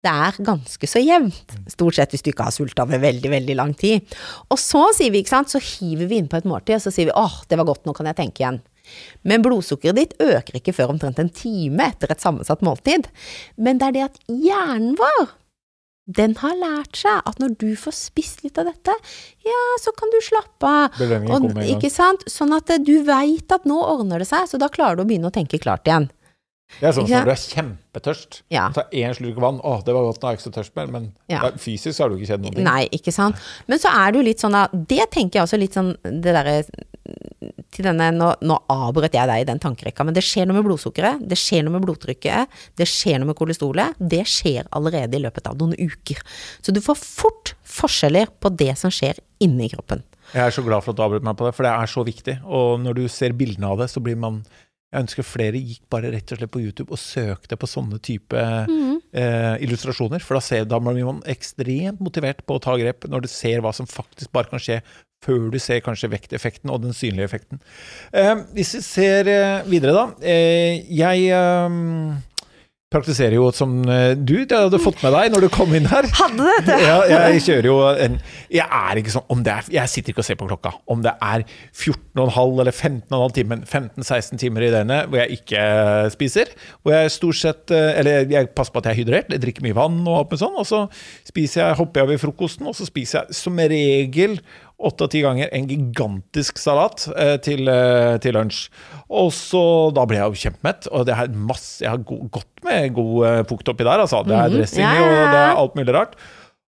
Det er ganske så jevnt, stort sett hvis du ikke har sulta over veldig, veldig lang tid. Og så sier vi, ikke sant, så hiver vi inn på et måltid, og så sier vi åh, det var godt, nå kan jeg tenke igjen. Men blodsukkeret ditt øker ikke før omtrent en time etter et sammensatt måltid. Men det er det at hjernen vår, den har lært seg at når du får spist litt av dette, ja, så kan du slappe av. Belønningen kommer igjen. ikke sant? Sånn at du veit at nå ordner det seg, så da klarer du å begynne å tenke klart igjen. Det er sånn som når du er kjempetørst. Ja. Ta én slurk vann. Å, det var godt, nå er jeg ikke så tørst mer. Men Ja. ja, fysisk har du ikke kjent noe. Nei, ikke sant. Men så er du litt sånn da Det tenker jeg også litt sånn Det derre til denne, nå, nå avbrøt jeg deg i den tankerekka, men det skjer noe med blodsukkeret, det skjer noe med blodtrykket, det skjer noe med kolesterolet. Det skjer allerede i løpet av noen uker. Så du får fort forskjeller på det som skjer inni kroppen. Jeg er så glad for at du avbrøt meg på det, for det er så viktig. Og når du ser bildene av det, så blir man Jeg ønsker flere gikk bare rett og slett på YouTube og søkte på sånne type eh, illustrasjoner. For da, ser, da blir man ekstremt motivert på å ta grep når du ser hva som faktisk bare kan skje før du ser kanskje vekteffekten og den synlige effekten. Eh, hvis vi ser eh, videre, da. Eh, jeg eh, praktiserer jo som eh, du, det hadde fått med deg når du kom inn her. Hadde dette! Ja, jeg kjører jo en Jeg er ikke sånn om det er, Jeg sitter ikke og ser på klokka. Om det er 14,5 eller 15,5 timer, 15-16 timer i døgnet hvor jeg ikke spiser. Hvor jeg stort sett eh, Eller jeg passer på at jeg er hydrert, jeg drikker mye vann og alt med sånn. Og så spiser jeg, hopper jeg over frokosten, og så spiser jeg som regel åtte av ti ganger en gigantisk salat eh, til, eh, til lunsj. Og så Da ble jeg jo kjempemett, og det er masse Jeg har gått med god pukt fukt oppi der, altså. Det er Mhm. dressing ja, og det er alt mulig rart.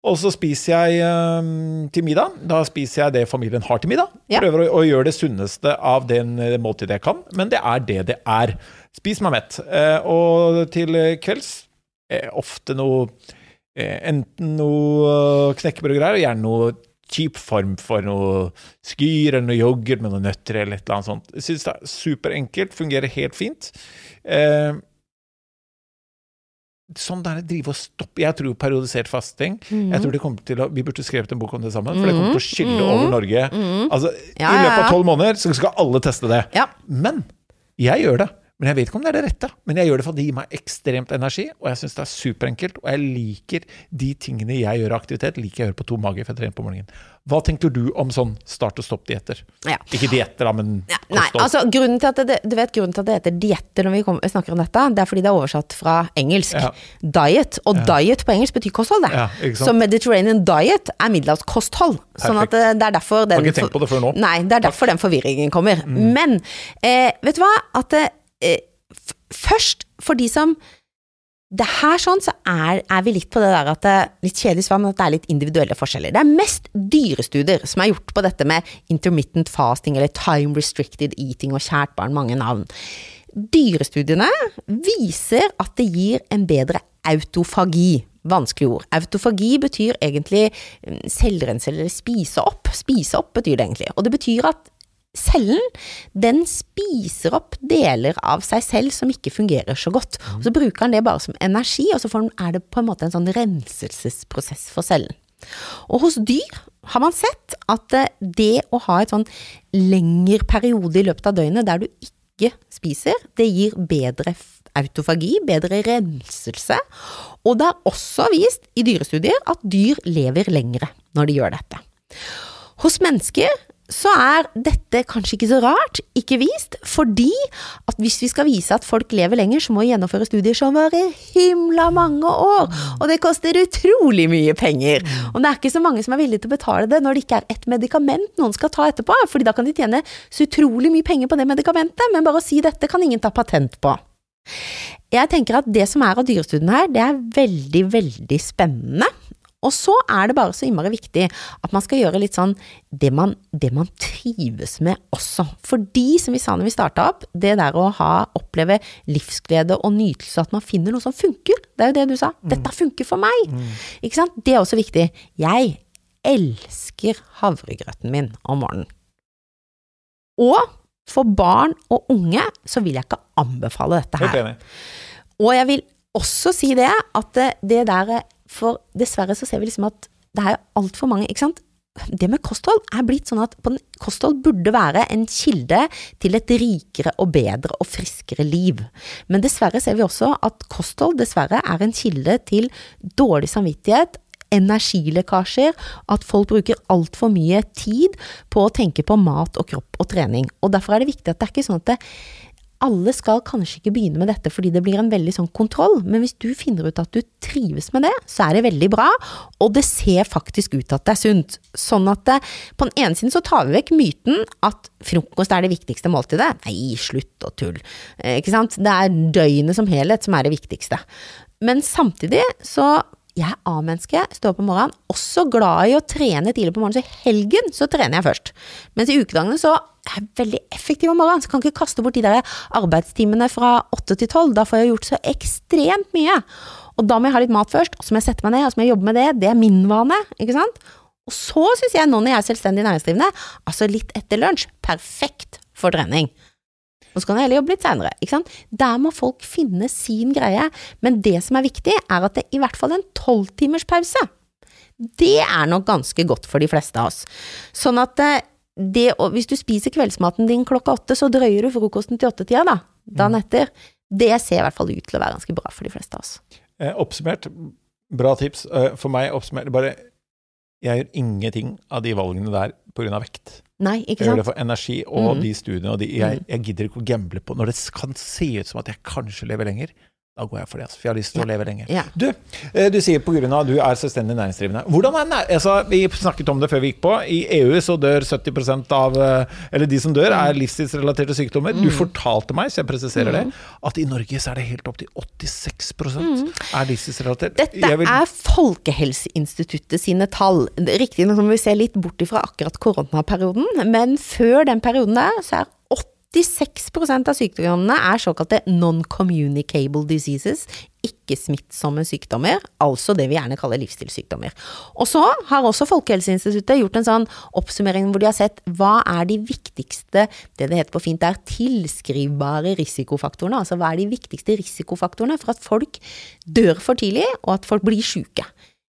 Og så spiser jeg um, til middag. Da spiser jeg det familien har til middag. Ja. Prøver å, å gjøre det sunneste av den eh, måltidet jeg kan, men det er det det er. Spis meg mett. Eh, og til kvelds eh, ofte noe eh, Enten noe eh, knekkebrød og greier, og gjerne noe kjip form for noe skyr eller noe yoghurt med noen nøtter eller et eller annet sånt. Jeg synes det er superenkelt, fungerer helt fint. Eh, sånn der drive og stoppe Jeg tror periodisert fasting Jeg tror det kommer til å Vi burde skrevet en bok om det sammen, for det kommer til å skille Mhm. over Norge. Mhm. Altså, Ja, I løpet av tolv måneder så skal alle teste det. Ja. Men jeg gjør det. Men jeg vet ikke om det er det rette. Men jeg gjør det fordi det gir meg ekstremt energi, og jeg syns det er superenkelt. Og jeg liker de tingene jeg gjør av aktivitet, liker jeg å gjøre på to mager, for jeg trener på morgenen. Hva tenker du om sånn start og stopp-dietter? Ja. Ikke dietter, da, men Ja, nei, altså grunnen til at det, du vet grunnen til at det heter dietter når vi kom, snakker om dette, det er fordi det er oversatt fra engelsk. Ja. Diet, og diet på engelsk betyr kosthold, det. Så Mediterranean diet er middelhavskosthold. Sånn at det, det er derfor den Har ikke tenkt på det før nå. Nei, det er derfor den forvirringen kommer. Men eh, vet du hva? At det, eh, først, for de som det her sånn, så er, er vi litt på det der at det litt kjedelig svar, men at det er litt individuelle forskjeller. Det er mest dyrestudier som er gjort på dette med intermittent fasting eller time restricted eating og kjært barn, mange navn. Dyrestudiene viser at det gir en bedre autofagi. Vanskelig ord. Autofagi betyr egentlig mm, selvrense eller spise opp. Spise opp betyr det egentlig. Og det betyr at cellen, den spiser opp deler av seg selv som ikke fungerer så godt. Og så bruker han det bare som energi, og så får den, er det på en måte en sånn renselsesprosess for cellen. Og hos dyr har man sett at eh, det å ha et sånn lengre periode i løpet av døgnet der du ikke spiser, det gir bedre autofagi, bedre renselse. Og det er også vist i dyrestudier at dyr lever lengre når de gjør dette. Hos mennesker så er dette kanskje ikke så rart, ikke vist, fordi at hvis vi skal vise at folk lever lenger, så må vi gjennomføre studier som varer himla mange år, og det koster utrolig mye penger. Og det er ikke så mange som er villige til å betale det når det ikke er et medikament noen skal ta etterpå, fordi da kan de tjene så utrolig mye penger på det medikamentet, men bare å si dette kan ingen ta patent på. Jeg tenker at det som er av dyrestudiene her, det er veldig, veldig spennende. Og så er det bare så innmari viktig at man skal gjøre litt sånn det man, det man trives med også. Fordi, som vi sa når vi starta opp, det der å ha, oppleve livsglede og nytelse, at man finner noe som funker, det er jo det du sa. Dette funker for meg. Ikke sant? Det er også viktig. Jeg elsker havregrøten min om morgenen. Og for barn og unge så vil jeg ikke anbefale dette her. Og jeg vil også si det, at det, det der For dessverre så ser vi liksom at det er altfor mange, ikke sant. Det med kosthold er blitt sånn at kosthold burde være en kilde til et rikere og bedre og friskere liv. Men dessverre ser vi også at kosthold dessverre er en kilde til dårlig samvittighet, energilekkasjer, at folk bruker altfor mye tid på å tenke på mat og kropp og trening. Og derfor er det viktig at det er ikke sånn at det, alle skal kanskje ikke begynne med dette fordi det blir en veldig sånn kontroll, men hvis du finner ut at du trives med det, så er det veldig bra, og det ser faktisk ut at det er sunt. Sånn at det, på den ene siden så tar vi vekk myten at frokost er det viktigste måltidet. Nei, slutt å tull. Eh, Ikke sant? Det er døgnet som helhet som er det viktigste. Men samtidig så jeg er A-menneske, står opp om morgenen, også glad i å trene tidlig på morgenen, så i helgen så trener jeg først. Mens i ukedagene så er jeg veldig effektiv om morgenen, så kan ikke kaste bort de der arbeidstimene fra åtte til tolv. Da får jeg gjort så ekstremt mye. Og da må jeg ha litt mat først, og så må jeg sette meg ned, og så må jeg jobbe med det. Det er min vane, ikke sant? Og så syns jeg nå når jeg er selvstendig næringsdrivende, altså litt etter lunsj, perfekt for trening. Og så kan jeg heller jobbe litt seinere, ikke sant. Der må folk finne sin greie. Men det som er viktig, er at det i hvert fall en tolvtimers pause. Det er nok ganske godt for de fleste av oss. Sånn at eh, det, og hvis du spiser kveldsmaten din klokka åtte, så drøyer du frokosten til åttetida, da. Dagen etter. Det ser i hvert fall ut til å være ganske bra for de fleste av oss. Eh, oppsummert, bra tips. Eh, for meg oppsummert bare Jeg gjør ingenting av de valgene der pga. vekt. Nei, ikke sant? Jeg gjør det for energi og mm. de studiene og de jeg, Mhm. jeg gidder ikke å gamble på Når det kan se ut som at jeg kanskje lever lenger, da går jeg for det. Altså, for jeg har lyst til å leve lenger. Ja. Du, eh, du sier pga. at du er selvstendig næringsdrivende. Hvordan er nær, altså, Vi snakket om det før vi gikk på. I EU så dør 70% av eh, Eller de som dør, er Mm. livstidsrelaterte sykdommer. Du fortalte meg, så jeg presiserer det, at i Norge så er det helt opp til 86 er livstidsrelatert. Mm. Dette vil- er Folkehelseinstituttet sine tall. Riktignok må vi se litt bort ifra akkurat koronaperioden, men før den perioden der, så er 86% av sykdommene er såkalte non-communicable diseases, ikke-smittsomme sykdommer, altså det vi gjerne kaller livsstilssykdommer. Og så har også Folkehelseinstituttet gjort en sånn oppsummering hvor de har sett hva er de viktigste, det det heter på fint er tilskrivbare risikofaktorene, altså hva er de viktigste risikofaktorene for at folk dør for tidlig, og at folk blir syke.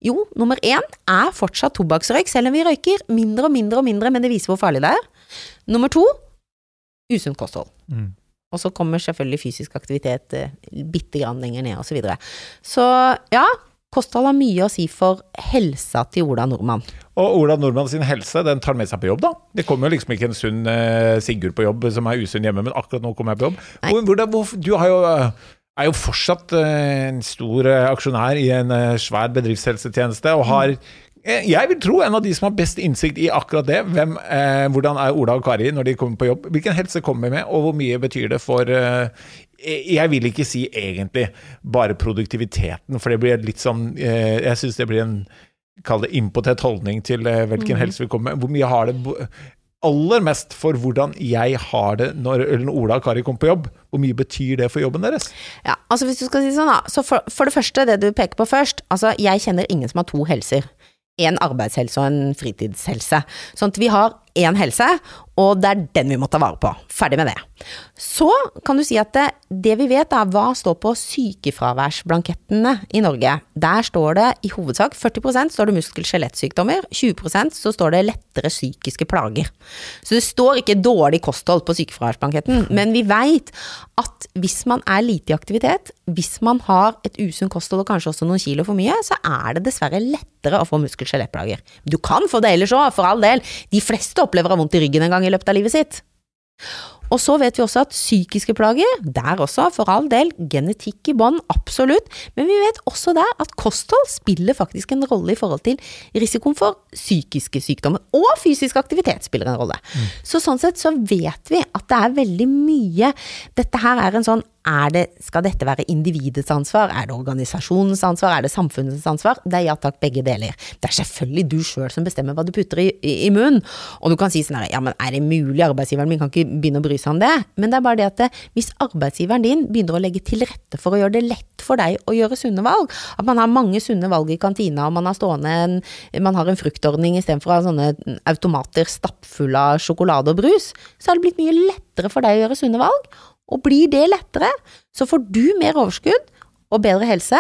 Jo, nummer én er fortsatt tobakksrøyk, selv om vi røyker mindre og mindre og mindre, men det viser hvor farlig det er. Nummer to, usunt kosthold. Mm. Og så kommer selvfølgelig fysisk aktivitet eh, bitte grann lenger ned, og så videre. Så ja, kosthold har mye å si for helsa til Ola Nordmann. Og Ola Nordmann sin helse, den tar med seg på jobb, da. Det kommer jo liksom ikke en sunn eh, Sigurd på jobb som er usunn hjemme, men akkurat nå kommer jeg på jobb. Hvordan- hvor, du har jo, eh, er jo fortsatt eh, en stor aksjonær i en svær bedriftshelsetjeneste, og har eh, jeg vil tro en av de som har best innsikt i akkurat det. Hvem, eh, hvordan er Ola og Kari når de kommer på jobb? Hvilken helse kommer de med, og hvor mye betyr det for eh, Jeg vil ikke si egentlig bare produktiviteten, for det blir litt sånn eh, Jeg syns det blir en Kall det impotent holdning til eh, hvilken helse vi kommer med. Hvor mye har det aller mest for hvordan jeg har det når, når Ola og Kari kommer på jobb? Hvor mye betyr det for jobben deres? Ja, altså hvis du skal si det sånn da, så for, for det første, det du peker på først, altså jeg kjenner ingen som har to helser. En arbeidshelse og en fritidshelse. Sånn at vi har én helse, og det er den vi må ta vare på. Ferdig med det. Så kan du si at det, det vi vet er hva står på sykefraværsblankettene i Norge. Der står det i hovedsak 40% står det muskel-skjelettsykdommer, 20% så står det lettere psykiske plager. Så det står ikke dårlig kosthold på sykefraværsblanketten, men vi veit at hvis man er lite i aktivitet, hvis man har et usunt kosthold og kanskje også noen kilo for mye, så er det dessverre lettere å få muskel-skjelettplager. Du kan få det ellers òg, for all del. De fleste opplever å ha vondt i ryggen en gang i løpet av livet sitt. Og så vet vi også at psykiske plager, der også, for all del, genetikk i bånn, absolutt, men vi vet også der at kosthold spiller faktisk en rolle i forhold til risikoen for psykiske sykdommer, og fysisk aktivitet spiller en rolle. Så sånn sett så vet vi at det er veldig mye Dette her er en sånn det, skal dette være individets ansvar? Er det organisasjonens ansvar? Er det samfunnets ansvar? Det er ja takk, begge deler. Det er selvfølgelig du sjøl som bestemmer hva du putter i, i, i munnen. Og du kan si sånn her, ja men er det mulig, arbeidsgiveren min kan ikke begynne å bry seg om det. Men det er bare det at det, hvis arbeidsgiveren din begynner å legge til rette for å gjøre det lett for deg å gjøre sunne valg, at man har mange sunne valg i kantina, og man har stående en, man har en fruktordning istedenfor å ha sånne automater stappfulle av sjokolade og brus, så har det blitt mye lettere for deg å gjøre sunne valg. Og blir det lettere, så får du mer overskudd og bedre helse.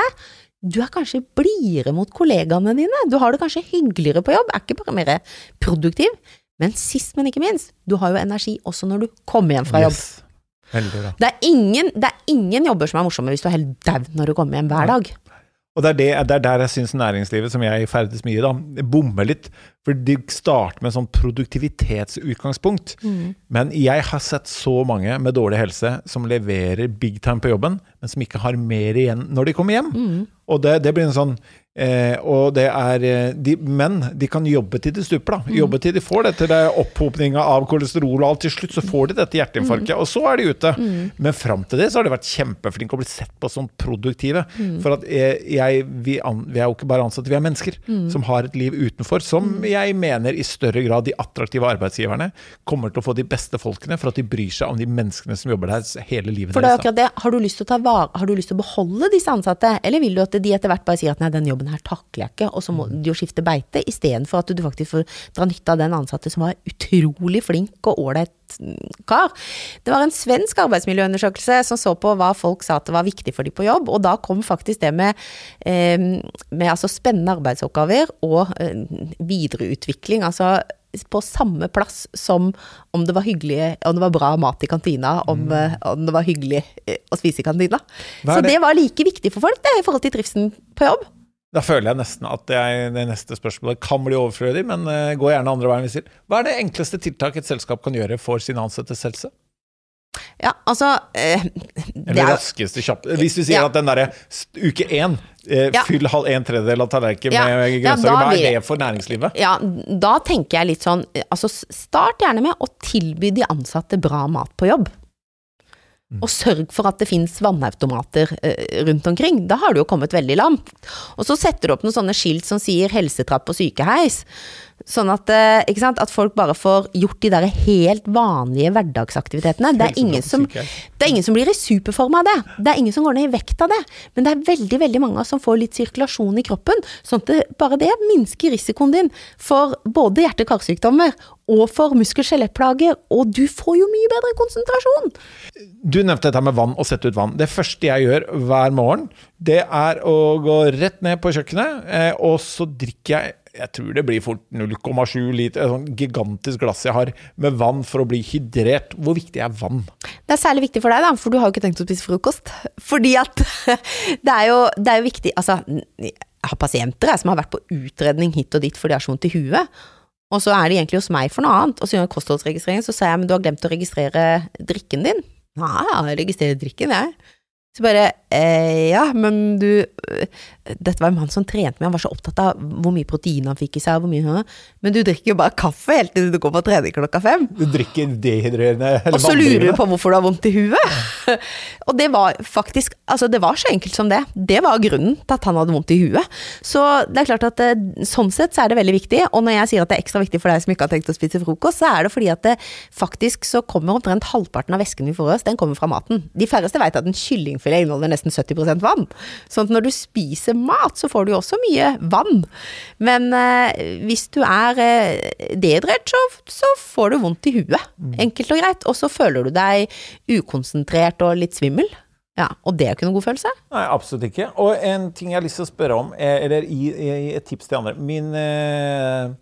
Du er kanskje blidere mot kollegaene dine, du har det kanskje hyggeligere på jobb, er ikke bare mer produktiv. Men sist, men ikke minst, du har jo energi også når du kommer hjem fra jobb. Yes. Heldig. Det er, ingen, det er ingen jobber som er morsomme hvis du er helt daud når du kommer hjem hver dag. Og det er, det, det er der jeg syns næringslivet, som jeg ferdes mye i, bommer litt. For de starter med sånn produktivitetsutgangspunkt. Men jeg har sett så mange med dårlig helse som leverer big time på jobben, men som ikke har mer igjen når de kommer hjem. Og det, det blir en sånn eh, Og det er eh, de, Men de kan jobbe til de stuper, da. Jobbe til de får dette det opphopninga av kolesterol, og alt til slutt så får de dette hjerteinfarktet, og så er de ute. Men fram til det så har de vært kjempeflinke og blitt sett på som produktive. For at jeg, jeg vi, vi er jo ikke bare ansatte, vi er mennesker som har et liv utenfor, som jeg mener i større grad de attraktive arbeidsgiverne kommer til å få de beste folkene for at de bryr seg om de menneskene som jobber der hele livet For det er akkurat det. Har du lyst til å ta vare, har du lyst til å beholde disse ansatte, eller vil du at de etter hvert bare sier at nei, den jobben her takler jeg ikke, og så må du jo skifte beite, istedenfor at du faktisk får dra nytte av den ansatte som var utrolig flink og ålreit kar. Det var en svensk arbeidsmiljøundersøkelse som så på hva folk sa at det var viktig for de på jobb, og da kom faktisk det med, eh, med altså spennende arbeidsoppgaver og eh, videreutvikling. altså på samme plass som om det var hyggelig, om det var bra mat i kantina, om, mm. om det var hyggelig eh, å spise i kantina. Så det? det? var like viktig for folk det, i forhold til trivselen på jobb. Da føler jeg nesten at jeg, det neste spørsmålet kan bli overflødig, men uh, gå gjerne andre veien. Hva er det enkleste tiltak et selskap kan gjøre for sine ansattes helse? Ja, altså eh, Eller raskeste kjapp Hvis du sier ja. at den derre uke én eh, ja. Fyll halv en tredjedel av tallerkenen ja. med grønnsaker. Hva er det for næringslivet? Ja, da tenker jeg litt sånn Altså, start gjerne med å tilby de ansatte bra mat på jobb. Mm. Og sørg for at det finnes vannautomater eh, rundt omkring. Da har du jo kommet veldig langt. Og så setter du opp noen sånne skilt som sier helsetrapp og sykeheis. Sånn at, eh, at, folk bare får gjort de der helt vanlige hverdagsaktivitetene. Det er, ingen som, det er ingen som blir i superform av det. Det er ingen som går ned i vekt av det. Men det er veldig veldig mange som får litt sirkulasjon i kroppen. Sånn at det, bare det minsker risikoen din for både hjerte-karsykdommer og for muskel- og skjelettplager. Og du får jo mye bedre konsentrasjon. Du nevnte dette med vann og sette ut vann. Det første jeg gjør hver morgen, det er å gå rett ned på kjøkkenet, eh, og så drikker jeg jeg tror det blir fort 0,7 liter, et sånt gigantisk glass jeg har med vann for å bli hydrert. Hvor viktig er vann? Det er særlig viktig for deg, da, for du har jo ikke tenkt å spise frokost. Fordi at det er jo, det er jo viktig Altså, jeg har pasienter jeg, som har vært på utredning hit og dit fordi de har så vondt i huet. Og så er de egentlig hos meg for noe annet, og så gjør jeg kostholdsregistrering, så sier jeg men du har glemt å registrere drikken din. Nei, jeg registrerer drikken, jeg. Så bare eh, Ja, men du Dette var en mann som trente med, han var så opptatt av hvor mye protein han fikk i seg, hvor mye Men du drikker jo bare kaffe helt til du går på trening klokka fem. Du drikker dehydrerende Og så lurer du på hvorfor du har vondt i huet. og det var faktisk Altså, det var så enkelt som det. Det var grunnen til at han hadde vondt i huet. Så det er klart at eh, sånn sett så er det veldig viktig. Og når jeg sier at det er ekstra viktig for deg som ikke har tenkt å spise frokost, så er det fordi at det faktisk så kommer omtrent halvparten av væsken vi får i oss, den kommer fra maten. De færreste vet at en kylling kyllingfilet inneholder nesten 70 vann. Sånn at når du spiser mat, så får du jo også mye vann. Men eh, hvis du er eh, dehydrert, så, så, får du vondt i huet. Mm. Enkelt og greit. Og så føler du deg ukonsentrert og litt svimmel. Ja, Og det er jo ikke noen god følelse? Nei, absolutt ikke. Og en ting jeg har lyst til å spørre om, eller gi, et tips til andre. Min eh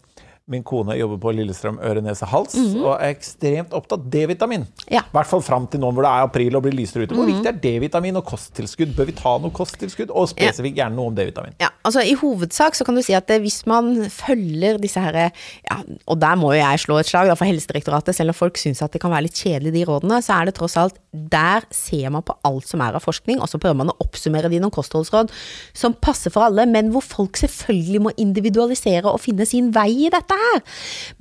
Min kone jobber på Lillestrøm øre, nese, hals mm -hmm. og er ekstremt opptatt av D-vitamin. I ja. hvert fall fram til nå hvor det er april og blir lysere ute. Hvor mm -hmm. viktig er D-vitamin og kosttilskudd? Bør vi ta noe kosttilskudd? Og spesifikt gjerne noe om D-vitamin. Ja, altså I hovedsak så kan du si at hvis man følger disse her ja, Og der må jo jeg slå et slag da, for Helsedirektoratet, selv om folk syns at det kan være litt kjedelig de rådene, så er det tross alt Der ser man på alt som er av forskning, og så prøver man å oppsummere de noen kostholdsråd som passer for alle, men hvor folk selvfølgelig må individualisere og finne sin vei i dette her.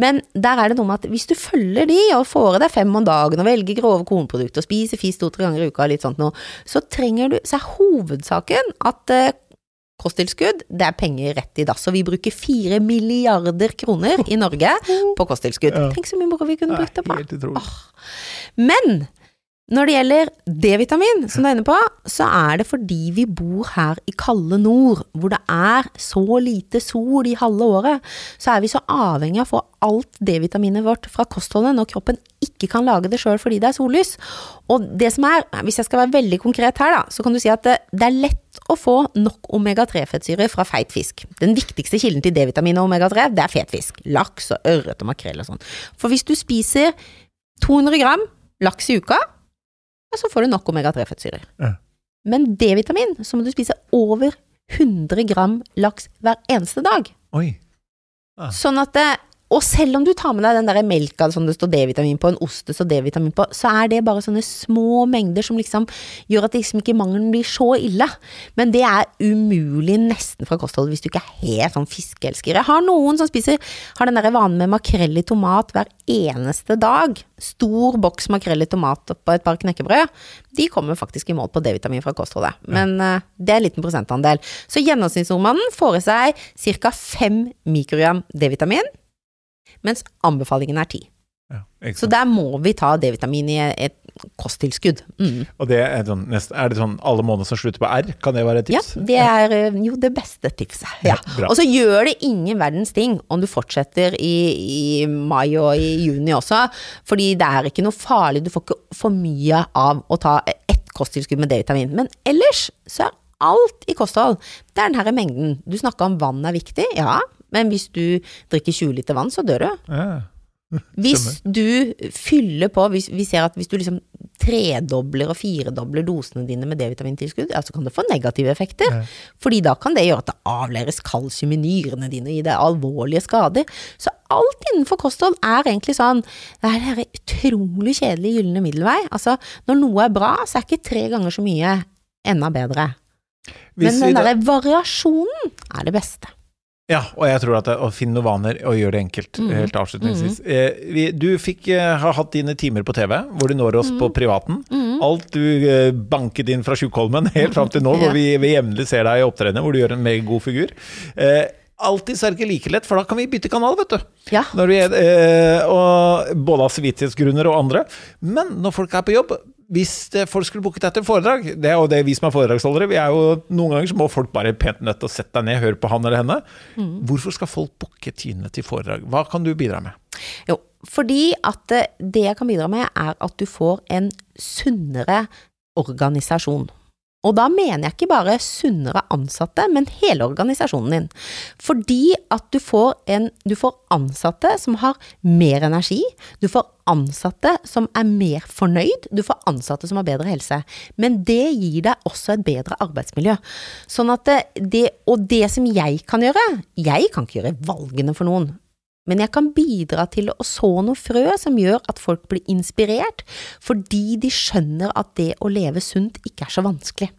Men der er det noe med at hvis du følger de, og får i deg fem om dagen, og velger grove kornprodukter, og spiser fisk to-tre ganger i uka, litt sånt noe, så trenger du Så er hovedsaken at eh, kosttilskudd, det er penger rett i dass. Og vi bruker fire milliarder kroner i Norge på kosttilskudd. Tenk så mye moro vi kunne brukt det på. Men når det gjelder D-vitamin, som du er inne på, så er det fordi vi bor her i kalde nord, hvor det er så lite sol i halve året, så er vi så avhengig av å få alt D-vitaminet vårt fra kostholdet når kroppen ikke kan lage det sjøl fordi det er sollys. Og det som er, hvis jeg skal være veldig konkret her, da, så kan du si at det, er lett å få nok omega-3-fettsyre fra feit fisk. Den viktigste kilden til D-vitamin og omega-3, det er fet fisk. Laks og ørret og makrell og sånn. For hvis du spiser 200 gram laks i uka, ja, så får du nok omega-3-fettsyrer. Ja. Men D-vitamin, så må du spise over 100 gram laks hver eneste dag. Oi. Ah. Sånn at det, og selv om du tar med deg den der melka som det står D-vitamin på, en ost det står D-vitamin på, så er det bare sånne små mengder som liksom gjør at liksom ikke mangelen blir så ille. Men det er umulig nesten fra kostholdet hvis du ikke er helt sånn fiskeelsker. Jeg har noen som spiser har den der vanen med makrell i tomat hver eneste dag. Stor boks makrell i tomat på et par knekkebrød. De kommer faktisk i mål på D-vitamin fra kostholdet. Men ja. det er en liten prosentandel. Så gjennomsnittsnordmannen får i seg ca. 5 mikrogram D-vitamin mens anbefalingen er ti. Ja, så der må vi ta D-vitamin i et kosttilskudd. Mm. Og det er, sånn, nest, er det sånn alle måneder som slutter på R? Kan det være et tips? Ja, det er eh, jo det beste tipset. Ja. Ja, Og så gjør det ingen verdens ting om du fortsetter i, i mai og i juni også, fordi det er ikke noe farlig, du får ikke for mye av å ta ett kosttilskudd med D-vitamin. Men ellers så er alt i kosthold, det er den her mengden. Du snakka om vann er viktig, ja, men hvis du drikker 20 liter vann, så dør du. Ja. Hvis du fyller på, hvis, vi ser at hvis du liksom tredobler og firedobler dosene dine med D-vitamintilskudd, ja, så kan det få negative effekter. Fordi da kan det gjøre at det avleres kalsium i nyrene dine og gi deg alvorlige skader. Så alt innenfor kosthold er egentlig sånn Det er her utrolig kjedelige gylne middelvei. Altså, når noe er bra, så er ikke tre ganger så mye enda bedre. Hvis Men den derre variasjonen er det beste. Ja, og jeg tror at det, å finne noen vaner og gjøre det enkelt, Mm. helt avslutningsvis. Eh, vi, du fikk eh, ha hatt dine timer på TV, hvor du når oss mm. på privaten. Alt du eh, banket inn fra Tjukkholmen, helt fram til nå, hvor vi, vi jevnlig ser deg i opptredener, hvor du gjør en meget god figur. Eh, alltid så er det ikke like lett, for da kan vi bytte kanal, vet du. Ja. Når vi er, eh, og både av samvittighetsgrunner og andre. Men når folk er på jobb, hvis det, folk skulle booket deg til foredrag Det er jo det vi som er foredragsholdere. Vi er jo, noen ganger så må folk bare pent nødt til å sette deg ned, høre på han eller henne. Hvorfor skal folk booke Tine til foredrag? Hva kan du bidra med? Jo, fordi at eh, det jeg kan bidra med, er at du får en sunnere organisasjon. Og da mener jeg ikke bare sunnere ansatte, men hele organisasjonen din. Fordi at du får, en, du får ansatte som har mer energi, du får ansatte som er mer fornøyd, du får ansatte som har bedre helse. Men det gir deg også et bedre arbeidsmiljø. Sånn at det, og det som jeg kan gjøre, jeg kan ikke gjøre valgene for noen. Men jeg kan bidra til å så noe frø som gjør at folk blir inspirert, fordi de skjønner at det å leve sunt ikke er så vanskelig.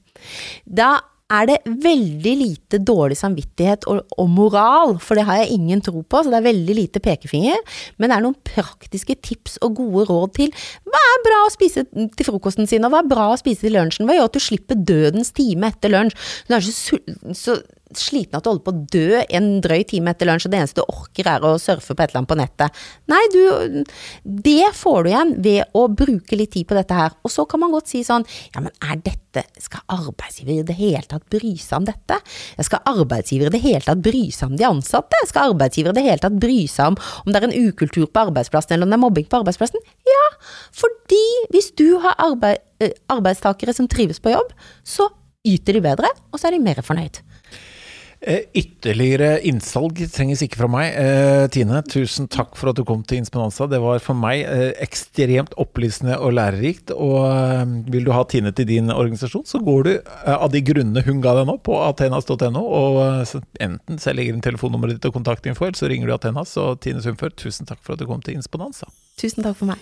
Da er det veldig lite dårlig samvittighet og, og moral, for det har jeg ingen tro på, så det er veldig lite pekefinger, men det er noen praktiske tips og gode råd til hva er bra å spise til frokosten sin, og hva er bra å spise til lunsjen, hva gjør at du slipper dødens time etter lunsj, så, så sliten at du holder på å dø en drøy time etter lunsj, og det eneste du orker er å surfe på et eller annet på nettet. Nei, du, det får du igjen ved å bruke litt tid på dette her. Og så kan man godt si sånn, ja, men er dette, skal arbeidsgiver i det hele tatt bry seg om dette? Skal arbeidsgiver i det hele tatt bry seg om de ansatte? Skal arbeidsgiver i det hele tatt bry seg om om det er en ukultur på arbeidsplassen, eller om det er mobbing på arbeidsplassen? Ja, fordi hvis du har arbeid, eh, arbeidstakere som trives på jobb, så yter de bedre, og så er de mer fornøyd. Eh, ytterligere innsalg trenges ikke fra meg. Eh, Tine, tusen takk for at du kom til Inspenanza. Det var for meg eh, ekstremt opplysende og lærerikt. Og vil du ha Tine til din organisasjon, så går du av de grunnene hun ga deg nå, på athenas.no. Og enten så legger inn telefonnummeret ditt og kontaktinfo, eller så ringer du Athenas. Og Tine Sundfør, tusen takk for at du kom til Inspenanza. Tusen takk for meg.